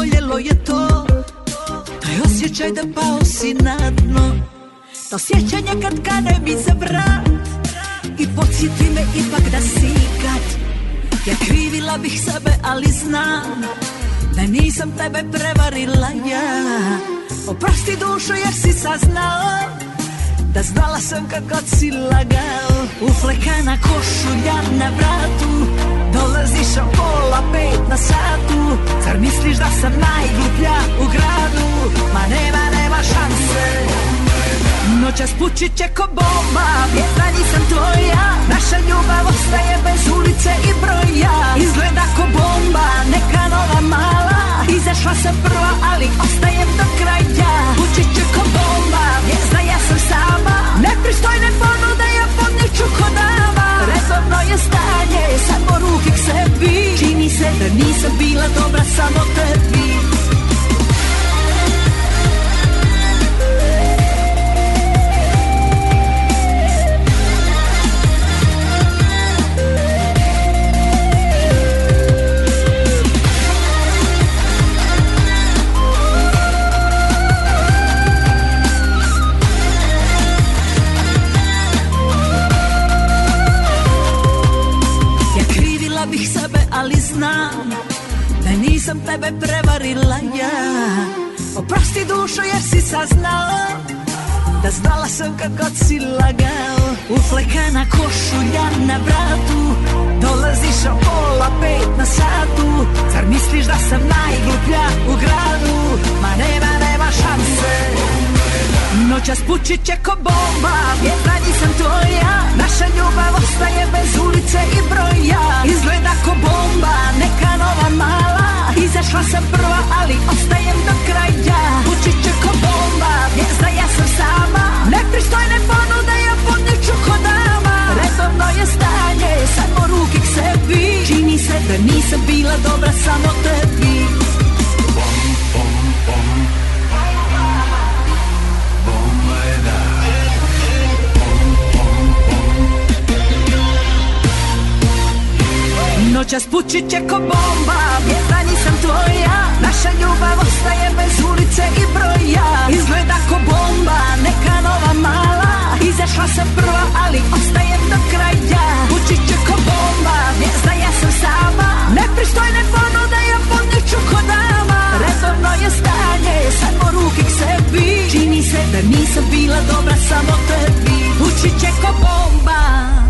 dugo boljelo je to. Taj osjećaj da pao si na dno. To sjećanje kad kane mi za vrat. I podsjeti me ipak da si kad Ja krivila bih sebe, ali znam Da nisam tebe prevarila ja. Oprosti dušo jer si saznao Da znala sam kako si lagao. Uflekana košulja na vratu Dolaziš o pola pet na satu. Zar misliš da sam najgluplja u gradu? Ma nema, nema šanse. Noćas pući će ko bomba Vjetra nisam tvoja. Naša ljubav ostaje bez ulice i broja. Izgleda ko bomba Neka nova mala. Izašla sam prva ali ostajem do kraja. Pući će ko bomba Vjezda ja sam sama. Nepristojne ponude ja podneću ko dama Redovno je stanje Samo ruke k sebi. Čini se da nisam bila dobra samo tebi nisam tebe prevarila ja. Oprosti dušo jer si saznao Da znala sam kako si lagao. Uflekana košulja na vratu. Dolaziš o pola pet na satu. Zar misliš da sam najgluplja u gradu? Ma nema, nema šanse. Noćas pući će ko bomba Vjetra nisam tvoja. Naša ljubav ostaje bez ulice i broja. Izgleda ko bomba Neka nova mala Izašla sam prva ali ostajem do kraja. Pući će ko bomba Vjezda ja sam sama. Nepristojne ponude ja podneću ko dama Redovno je stanje Samo ruke k sebi. Čini se da nisam bila dobra samo tebi noćas pučit će ko bomba. Jedna nisam tvoja Naša ljubav ostaje bez ulice i broja. Izgleda ko bomba Neka nova mala. Izašla sam prva ali ostajem do kraja. Pučit će ko bomba Vjezda ja sam sama. Nepristojne ponude ja podniču ko dama. Redovno je stanje Samo ruke k sebi. Čini se da nisam bila dobra samo tebi. Pučit će ko bomba.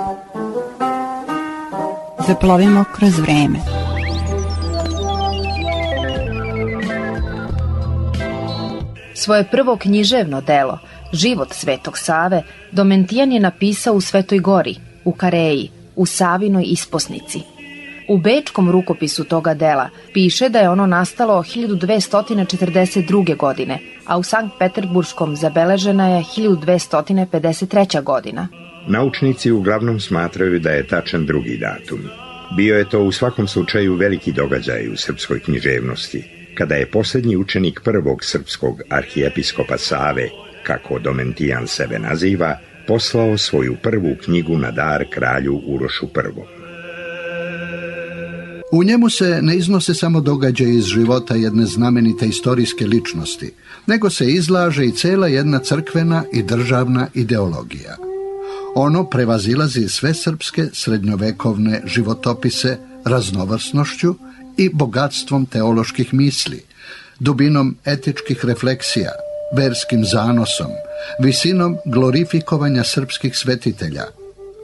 Zaplovimo kroz vreme. Svoje prvo književno delo, Život Svetog Save, Domentijan je napisao u Svetoj Gori, u Kareji, u Savinoj isposnici. U bečkom rukopisu toga dela piše da je ono nastalo 1242. godine, a u Sankt Peterburškom zabeležena je 1253. godina. Naučnici uglavnom smatraju da je tačan drugi datum. Bio je to u svakom slučaju veliki događaj u srpskoj književnosti, kada je posljednji učenik prvog srpskog arhijepiskopa Save, kako Domentijan sebe naziva, poslao svoju prvu knjigu na dar kralju Urošu I. U njemu se ne iznose samo događaje iz života jedne znamenite istorijske ličnosti, nego se izlaže i cela jedna crkvena i državna ideologija. Ono prevazilazi sve srpske srednjovekovne životopise raznovrsnošću i bogatstvom teoloških misli, dubinom etičkih refleksija, verskim zanosom, visinom glorifikovanja srpskih svetitelja,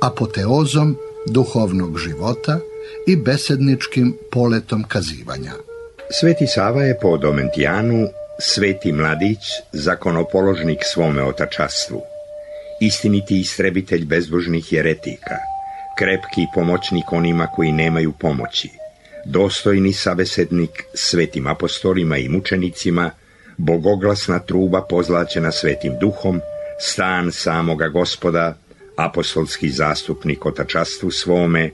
apoteozom duhovnog života i besedničkim poletom kazivanja. Sveti Sava je po Domentijanu sveti mladić, zakonopoložnik svome otačastvu, istiniti istrebitelj bezbožnih jeretika, krepki pomoćnik onima koji nemaju pomoći, dostojni sabesednik svetim apostolima i mučenicima, bogoglasna truba pozlaćena svetim duhom, stan samoga gospoda, apostolski zastupnik otačastvu svome,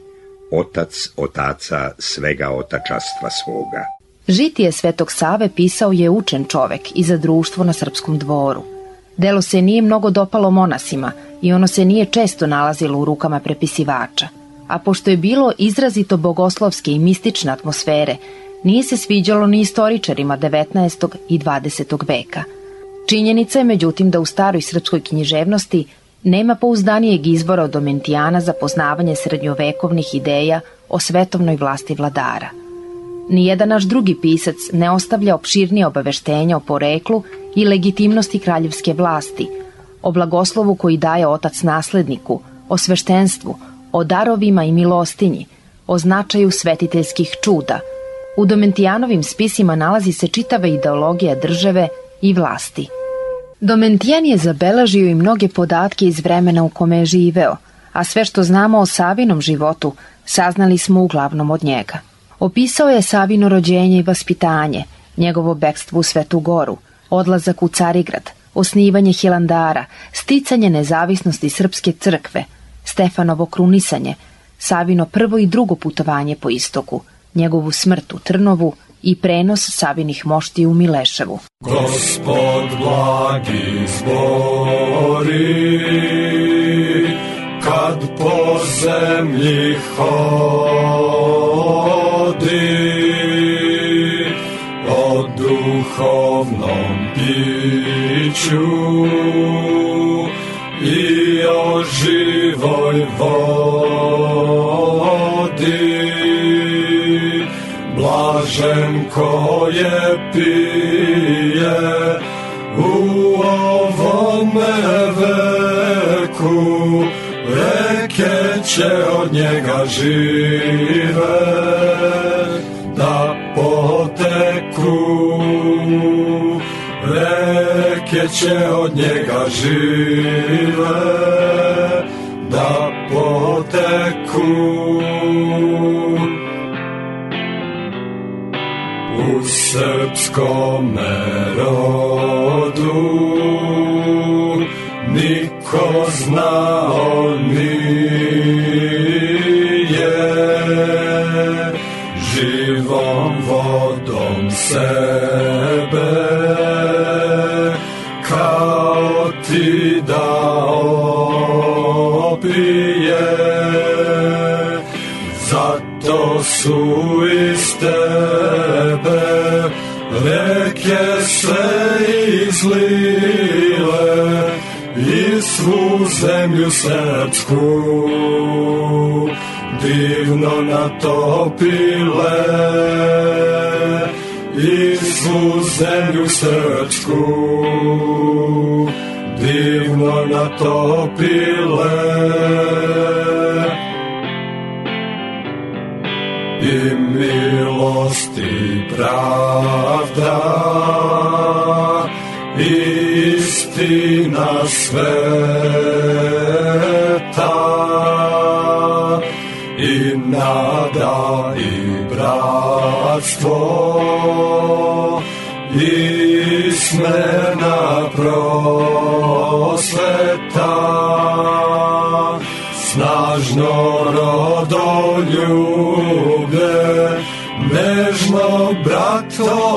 otac otaca svega otačastva svoga. Žitije Svetog Save pisao je učen čovek i za društvo na srpskom dvoru. Delo se nije mnogo dopalo monasima i ono se nije često nalazilo u rukama prepisivača. A pošto je bilo izrazito bogoslovske i mistične atmosfere, nije se sviđalo ni istoričarima 19. i 20. veka. Činjenica je međutim da u staroj srpskoj književnosti nema pouzdanijeg izvora od Domentijana za poznavanje srednjovekovnih ideja o svetovnoj vlasti vladara. Nijedan naš drugi pisac ne ostavlja opširnije obaveštenja o poreklu i legitimnosti kraljevske vlasti, o blagoslovu koji daje otac nasledniku, o sveštenstvu, o darovima i milostinji, o značaju svetiteljskih čuda. U Domentijanovim spisima nalazi se čitava ideologija države i vlasti. Domentijan je zabeležio i mnoge podatke iz vremena u kome je živeo, a sve što znamo o Savinom životu saznali smo uglavnom od njega. Opisao je Savino rođenje i vaspitanje, njegovo bekstvo u Svetu Goru, odlazak u Carigrad, osnivanje Hilandara, sticanje nezavisnosti Srpske crkve, Stefanovo krunisanje, Savino prvo i drugo putovanje po istoku, njegovu smrt u Trnovu i prenos Savinih mošti u Mileševu. Gospod blagi zbori, kad po zemlji hodi, o duhovnom piću i o živoj vodi. Blažen ko je pije u ovome veku, reke će od njega žive poteku. Reke će od njega žive da poteku. U srpskom rodu niko znao sebe kao ti da opije. Zato su iz tebe reke se izlile i svu zemlju srpsku divno natopile i svu zemlju srpsku divno natopile. I milost i pravda i istina sveta. I nada i bratstvo i smena prosveta snažno rodoljublje nežno bratoljublje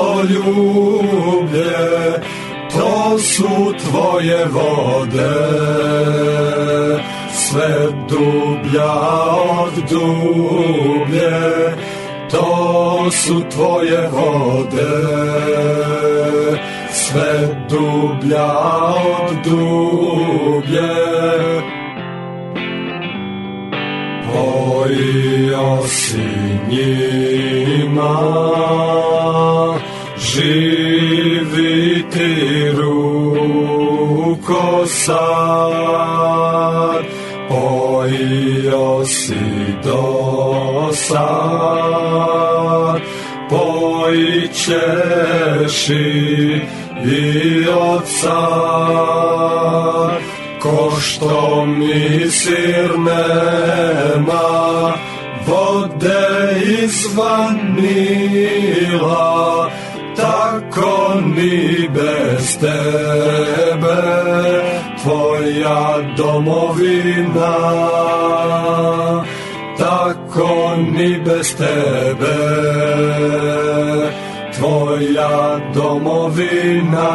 to su tvoje vode. Sve dublja od dublje to su tvoje vode sve dublja od dublje. Pojio si njima živiti ruko sad pojio si do sad pojićeš i od sad ko što mi sir nema vode izvan Nila tako ni bez tebe tvoja domovina. Tako ni bez tebe. Tvoja domovina.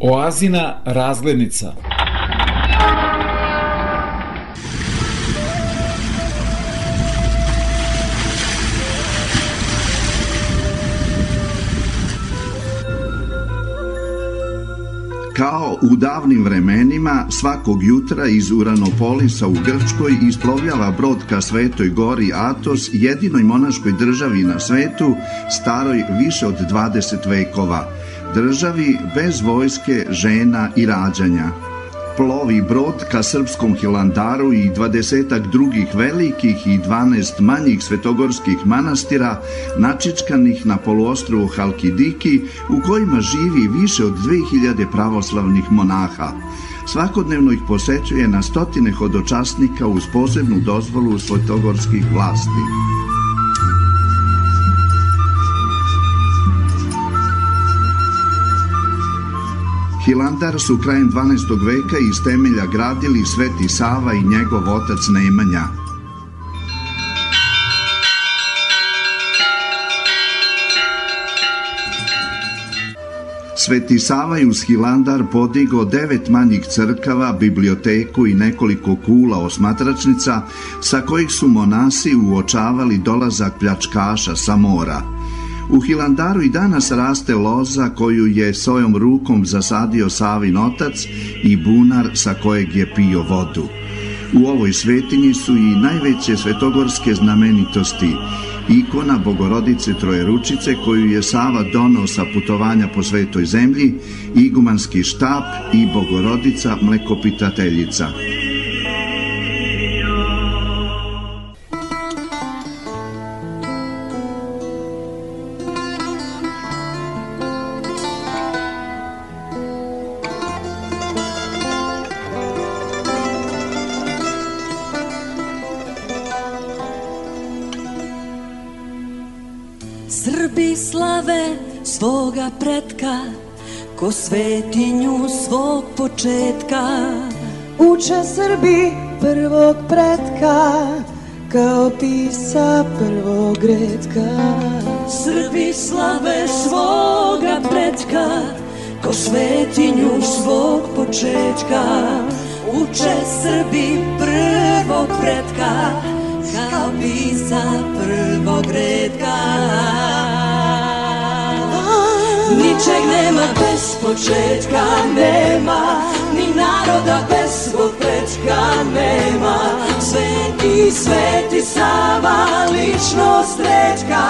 Oazina razglednica. Kao u davnim vremenima, svakog jutra iz Uranopolisa u Grčkoj isplovljava brod ka Svetoj gori Atos, jedinoj monaškoj državi na svetu, staroj više od 20 vekova, državi bez vojske, žena i rađanja. Plovi brod ka srpskom Hilandaru i dvadesetak drugih velikih i 12 manjih svetogorskih manastira načičkanih na poluostrovu Halkidiki u kojima živi više od 2000 pravoslavnih monaha. Svakodnevno ih posećuje na stotine hodočasnika uz posebnu dozvolu svetogorskih vlasti. Hilandar su krajem 12. veka iz temelja gradili Sveti Sava i njegov otac Nemanja. Sveti Sava je uz Hilandar podigao devet manjih crkava, biblioteku i nekoliko kula osmatračnica sa kojih su monasi uočavali dolazak pljačkaša sa mora. U Hilandaru i danas raste loza koju je svojom rukom zasadio Savin otac i bunar sa kojeg je pio vodu. U ovoj svetinji su i najveće svetogorske znamenitosti, ikona Bogorodice Trojeručice koju je Sava donao sa putovanja po svetoj zemlji, igumanski štap i Bogorodica mlekopitateljica. Svoga pretka Ko svetinju svog početka. Uče Srbi prvog pretka Kao pisa prvog redka. Srbi slave svoga pretka Ko svetinju svog početka. Uče Srbi prvog pretka, kao pisa prvog redka. Ničeg nema bez početka, nema. Ni naroda bez svog prečka nema. Sveti, sveti Sava, ličnost rečka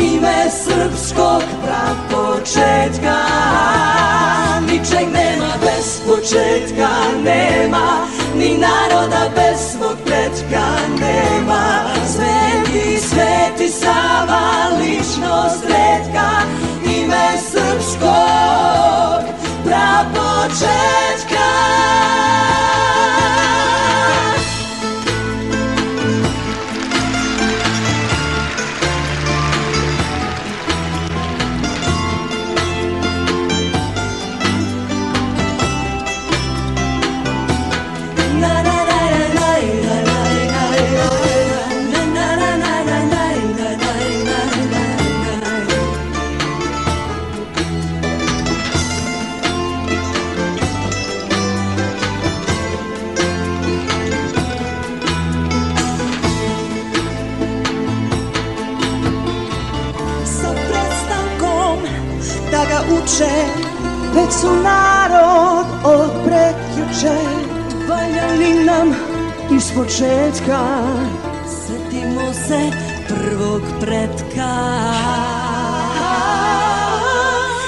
Ime srpskog prapočetka. Ničeg nema bez početka, nema. Ni naroda bez svog prečka nema. Sveti, sveti Sava, ličnost redka ime srpskog prapočetka. Da ga uče već su narod od prekjuče. Valjali nam iz početka. Setimo se prvog pretka.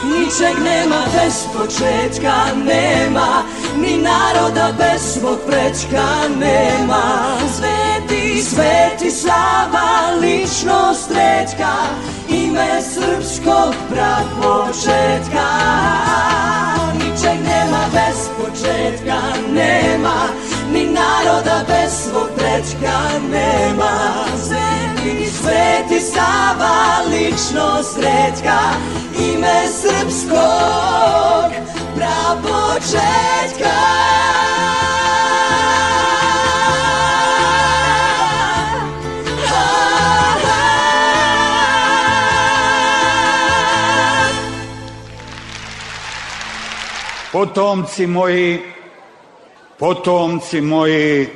Ničeg nema bez početka, nema. Ni naroda bez svog prečka nema Sveti, Sava, redka Ime srpskog prapočetka. Ničeg nema bez početka, nema Ni naroda bez svog prečka nema. Sveti, sveti Sava, ličnost redka Ime srpskog prapočetka Potomci moji, potomci moji,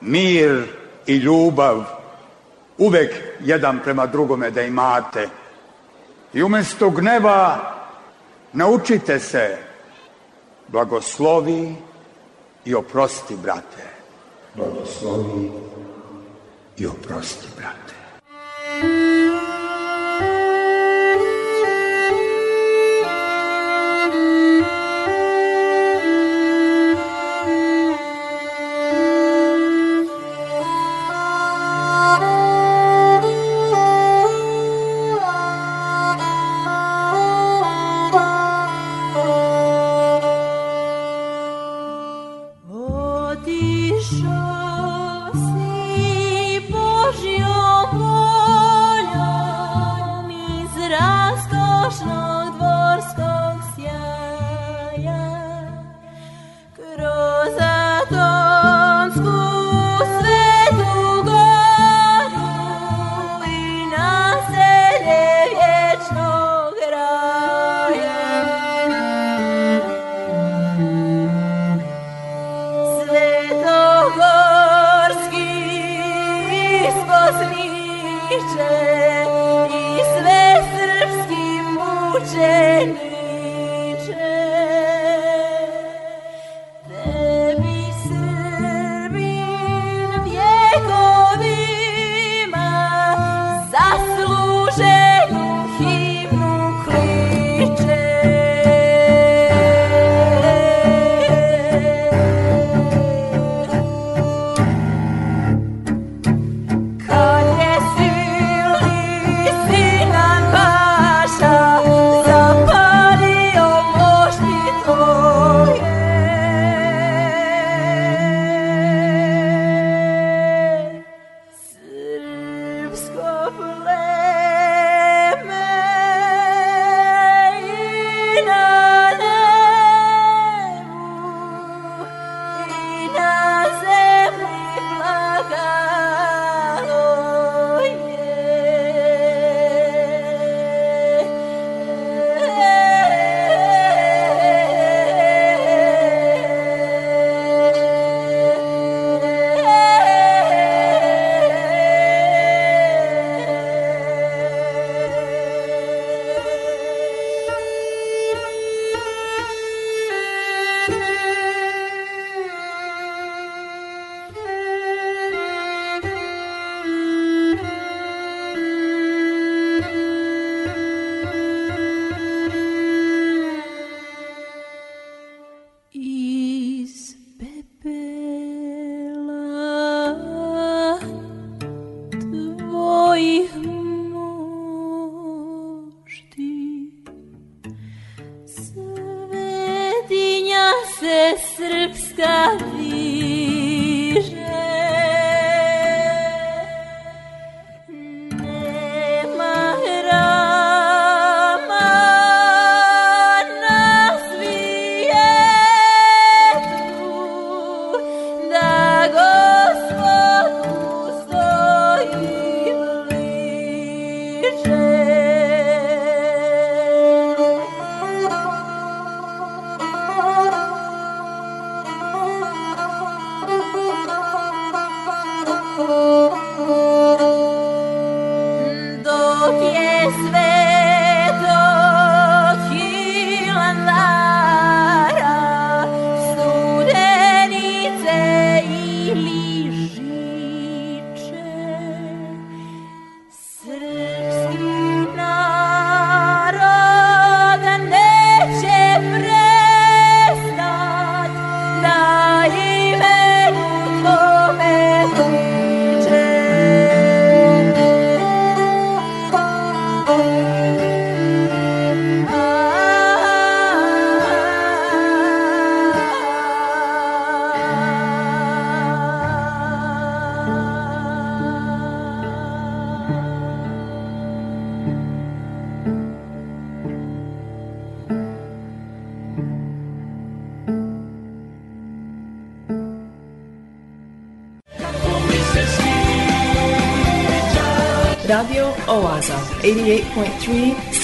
mir i ljubav uvek jedan prema drugome da imate. I umesto gneva naučite se blagoslovi i oprosti, brate. Blagoslovi i oprosti, brate.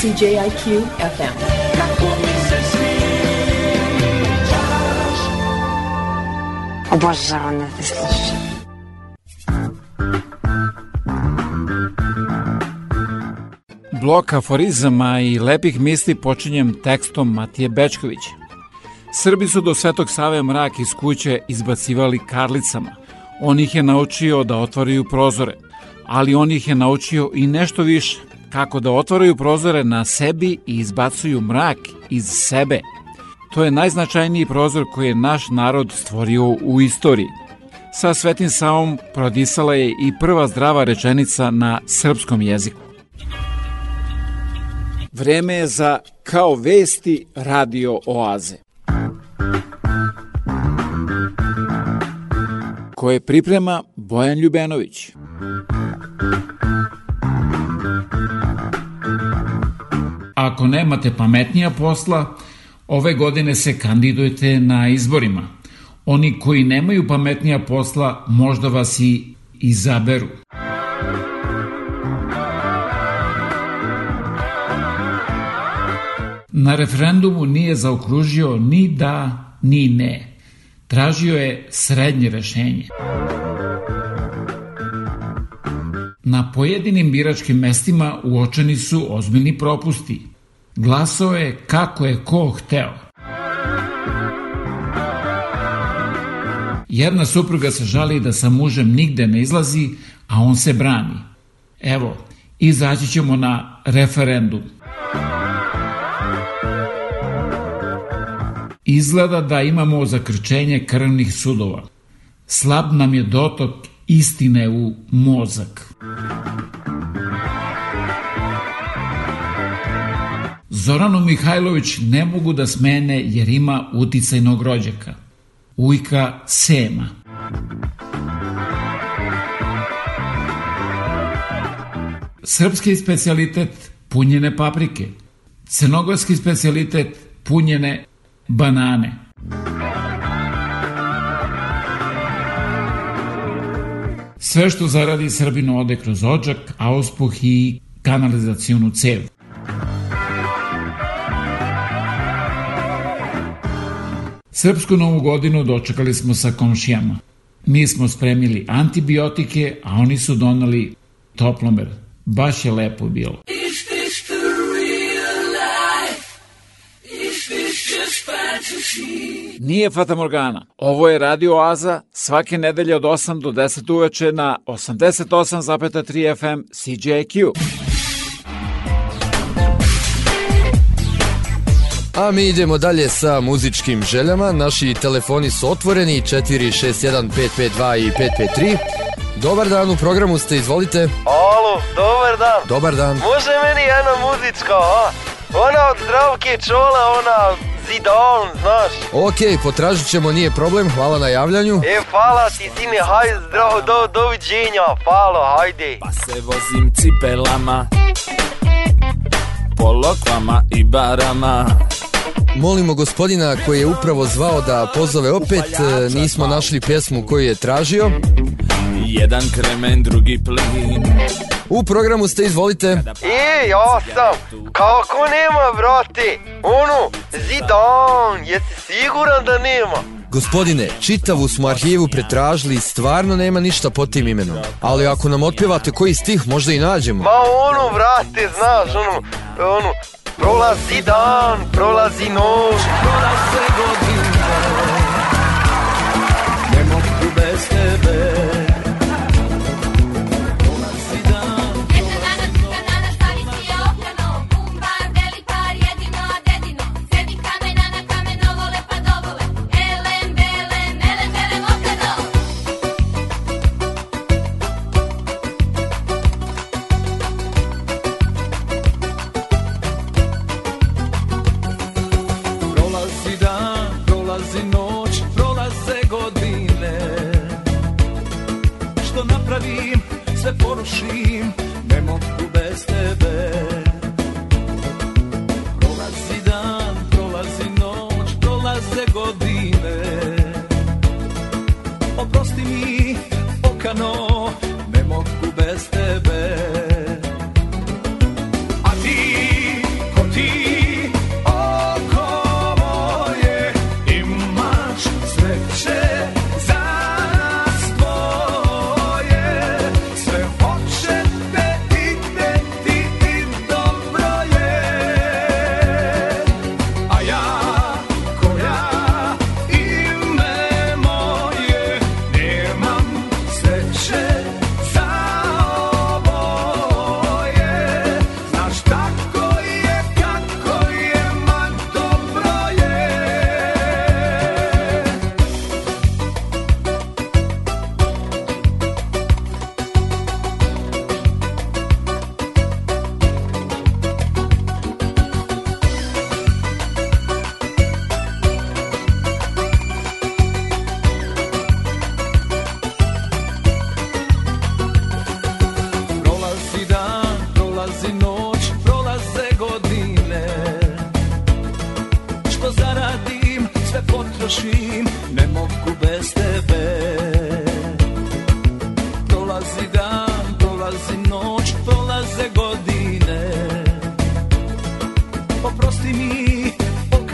CJIQ FM. Obožavam da te slušam. Blok aforizama i lepih misli počinjem tekstom Matije Bečkovića. Srbi su do Svetog Save mrak iz kuće izbacivali karlicama. On ih je naučio da otvaraju prozore, ali on ih je naučio i nešto više, kako da otvaraju prozore na sebi i izbacuju mrak iz sebe. To je najznačajniji prozor koji je naš narod stvorio u istoriji. Sa Svetim Savom prodisala je i prva zdrava rečenica na srpskom jeziku. Vreme je za Kao vesti radio oaze. Koje priprema Bojan Ljubenović. Ako nemate pametnija posla, ove godine se kandidujete na izborima. Oni koji nemaju pametnija posla možda vas i izaberu. Na referendumu nije zaokružio ni da, ni ne. Tražio je srednje rešenje. Na pojedinim biračkim mestima uočeni su ozbiljni propusti. Glasao je kako je ko hteo. Jedna supruga se žali da sa mužem nigde ne izlazi, a on se brani. Evo, izaći ćemo na referendum. Izgleda da imamo zakrčenje krvnih sudova. Slab nam je dotok istine u mozak. Zoranu Mihajlović ne mogu da smene jer ima uticajnog rođaka. Ujka Sema. Srpski specijalitet punjene paprike. Crnogorski specijalitet punjene banane. Sve što zaradi Srbinu ode kroz ođak, auspuh i kanalizacionu cev. Srpsku novu godinu dočekali smo sa komšijama. Mi smo spremili antibiotike, a oni su donali toplomer. Baš je lepo bilo. Is this the real life? Is this just fantasy? Nije Fata Morgana. Ovo je Radio Oaza svake nedelje od 8 do 10 uveče na 88,3 FM CJQ. A mi idemo dalje sa muzičkim željama. Naši telefoni su otvoreni 461 552 i 553. Dobar dan, u programu ste, izvolite. Alo, dobar dan. Dobar dan. Može meni jedna muzička, a? Ona od Zdravke Čola, ona Zidon, znaš? Ok, potražit ćemo, nije problem, hvala na javljanju. E, hvala ti, sine, hajde, zdravo, do, doviđenja, hvala, hajde. Pa se vozim cipelama Po lokvama i barama Molimo gospodina koji je upravo zvao da pozove opet, e, nismo našli pjesmu koju je tražio. Jedan kremen, drugi plin U programu ste, izvolite. E, ja sam, kako nema, brate? Ono, Zidon, jesi siguran da nema? Gospodine, čitavu smo arhivu pretražili i stvarno nema ništa pod tim imenom. Ali ako nam otpevate koji stih, možda i nađemo. Ma ono, brate, znaš, ono, ono, prolazi dan, prolazi noć, prolaze godine,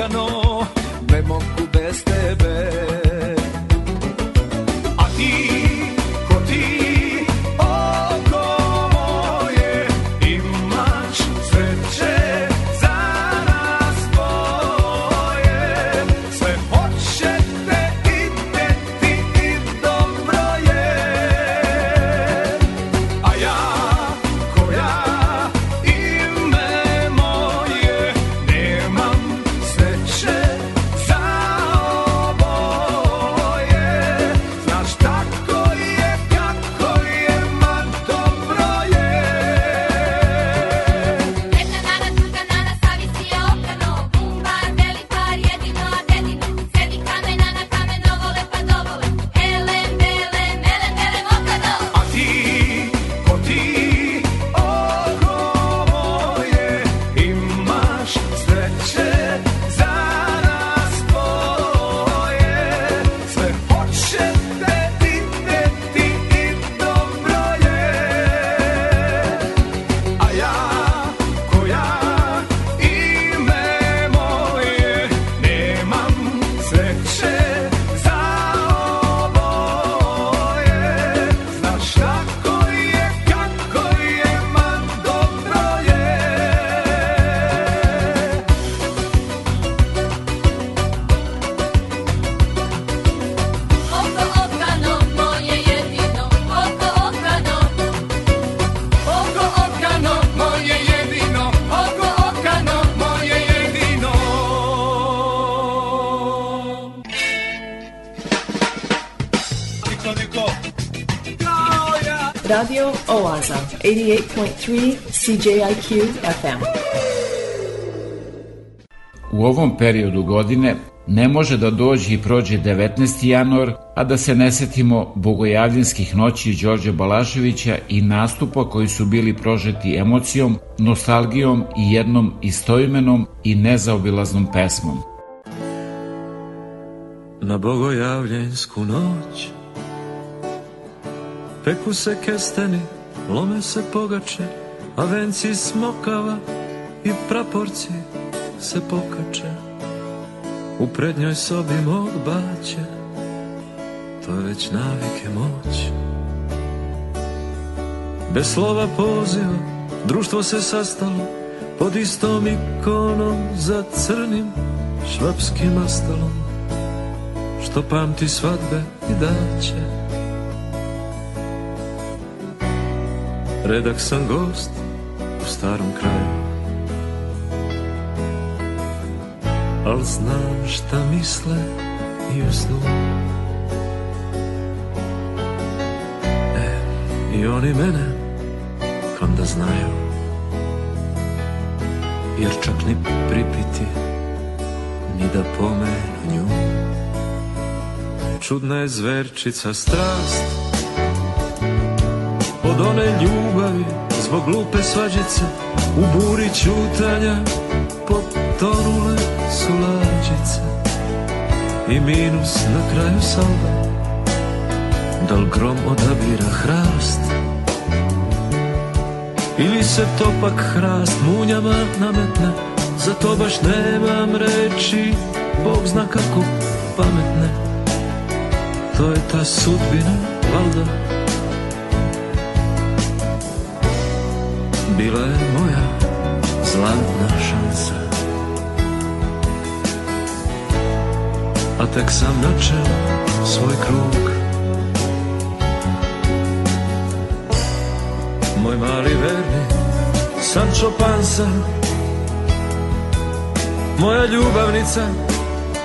canón. Oaza, 88.3 CJIQ FM. U ovom periodu godine ne može da dođe i prođe 19. januar, a da se ne setimo bogojavljenskih noći Đorđe Balaševića i nastupa koji su bili prožeti emocijom, nostalgijom i jednom istoimenom i nezaobilaznom pesmom. Na bogojavljensku noć Peku se kesteni, lome se pogače A venci smokava i praporci se pokače. U prednjoj sobi mog baće To je već navike moć. Bez slova poziva Društvo se sastalo Pod istom ikonom Za crnim švapskim astalom Što pamti svadbe i daće Redak sam gost u starom kraju. Al znam šta misle i u snu E, i oni mene onda znaju. Jer čak ni pripiti Ni da pomenu nju. Čudna je zverčica strast Od one ljubavi Zbog glupe svađice U buri čutanja Potonule su lađice. I minus na kraju salva Dal grom odabira hrast? Ili se topak hrast munjama nametne Za to baš nemam reči Bog zna kako pametne. To je ta sudbina, valda Bila je moja zlatna šansa. A tek sam načeo svoj krug. Moj mali verni Sancho Pansa Moja ljubavnica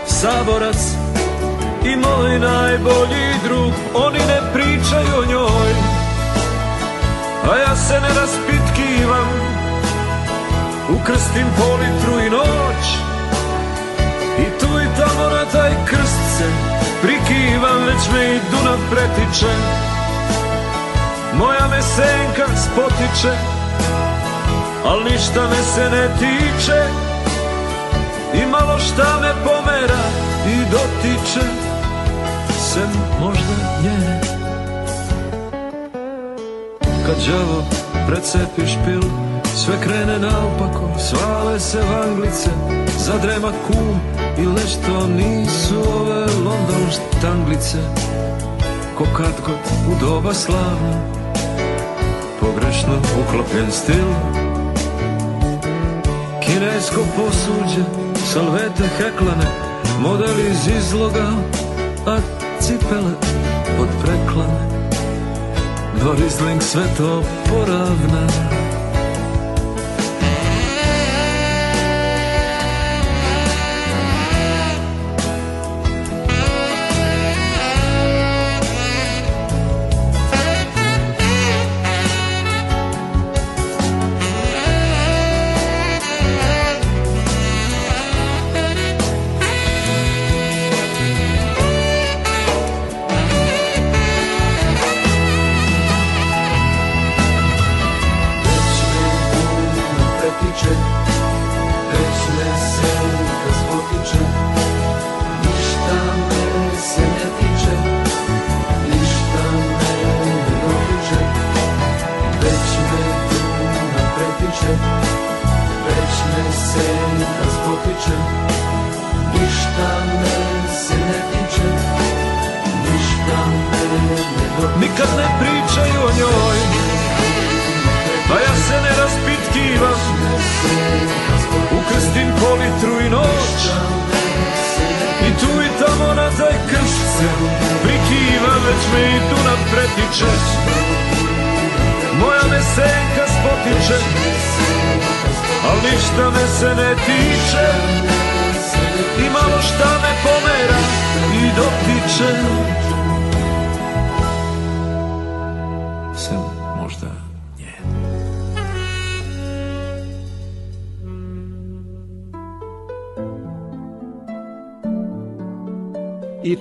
Saborac I moj najbolji drug. Oni ne pričaju o njoj A ja se ne raspitkivam Ukrstim po litru i noć. I tu i tamo na taj krst se Prikivam već me i Dunav pretiče. Moja me senka spotiče Al ništa me se ne tiče. I malo šta me pomera i dotiče Sem možda njene Kad đavo precepi špil Sve krene naopako, svale se vanglice Zadrema kum i nešto nisu ove London štanglice. Ko kad god u doba slavno Pogrešno uklopljen stil. Kinesko posuđe, salvete heklane Model iz izloga, a cipele od preklane Dvorizling sve to poravna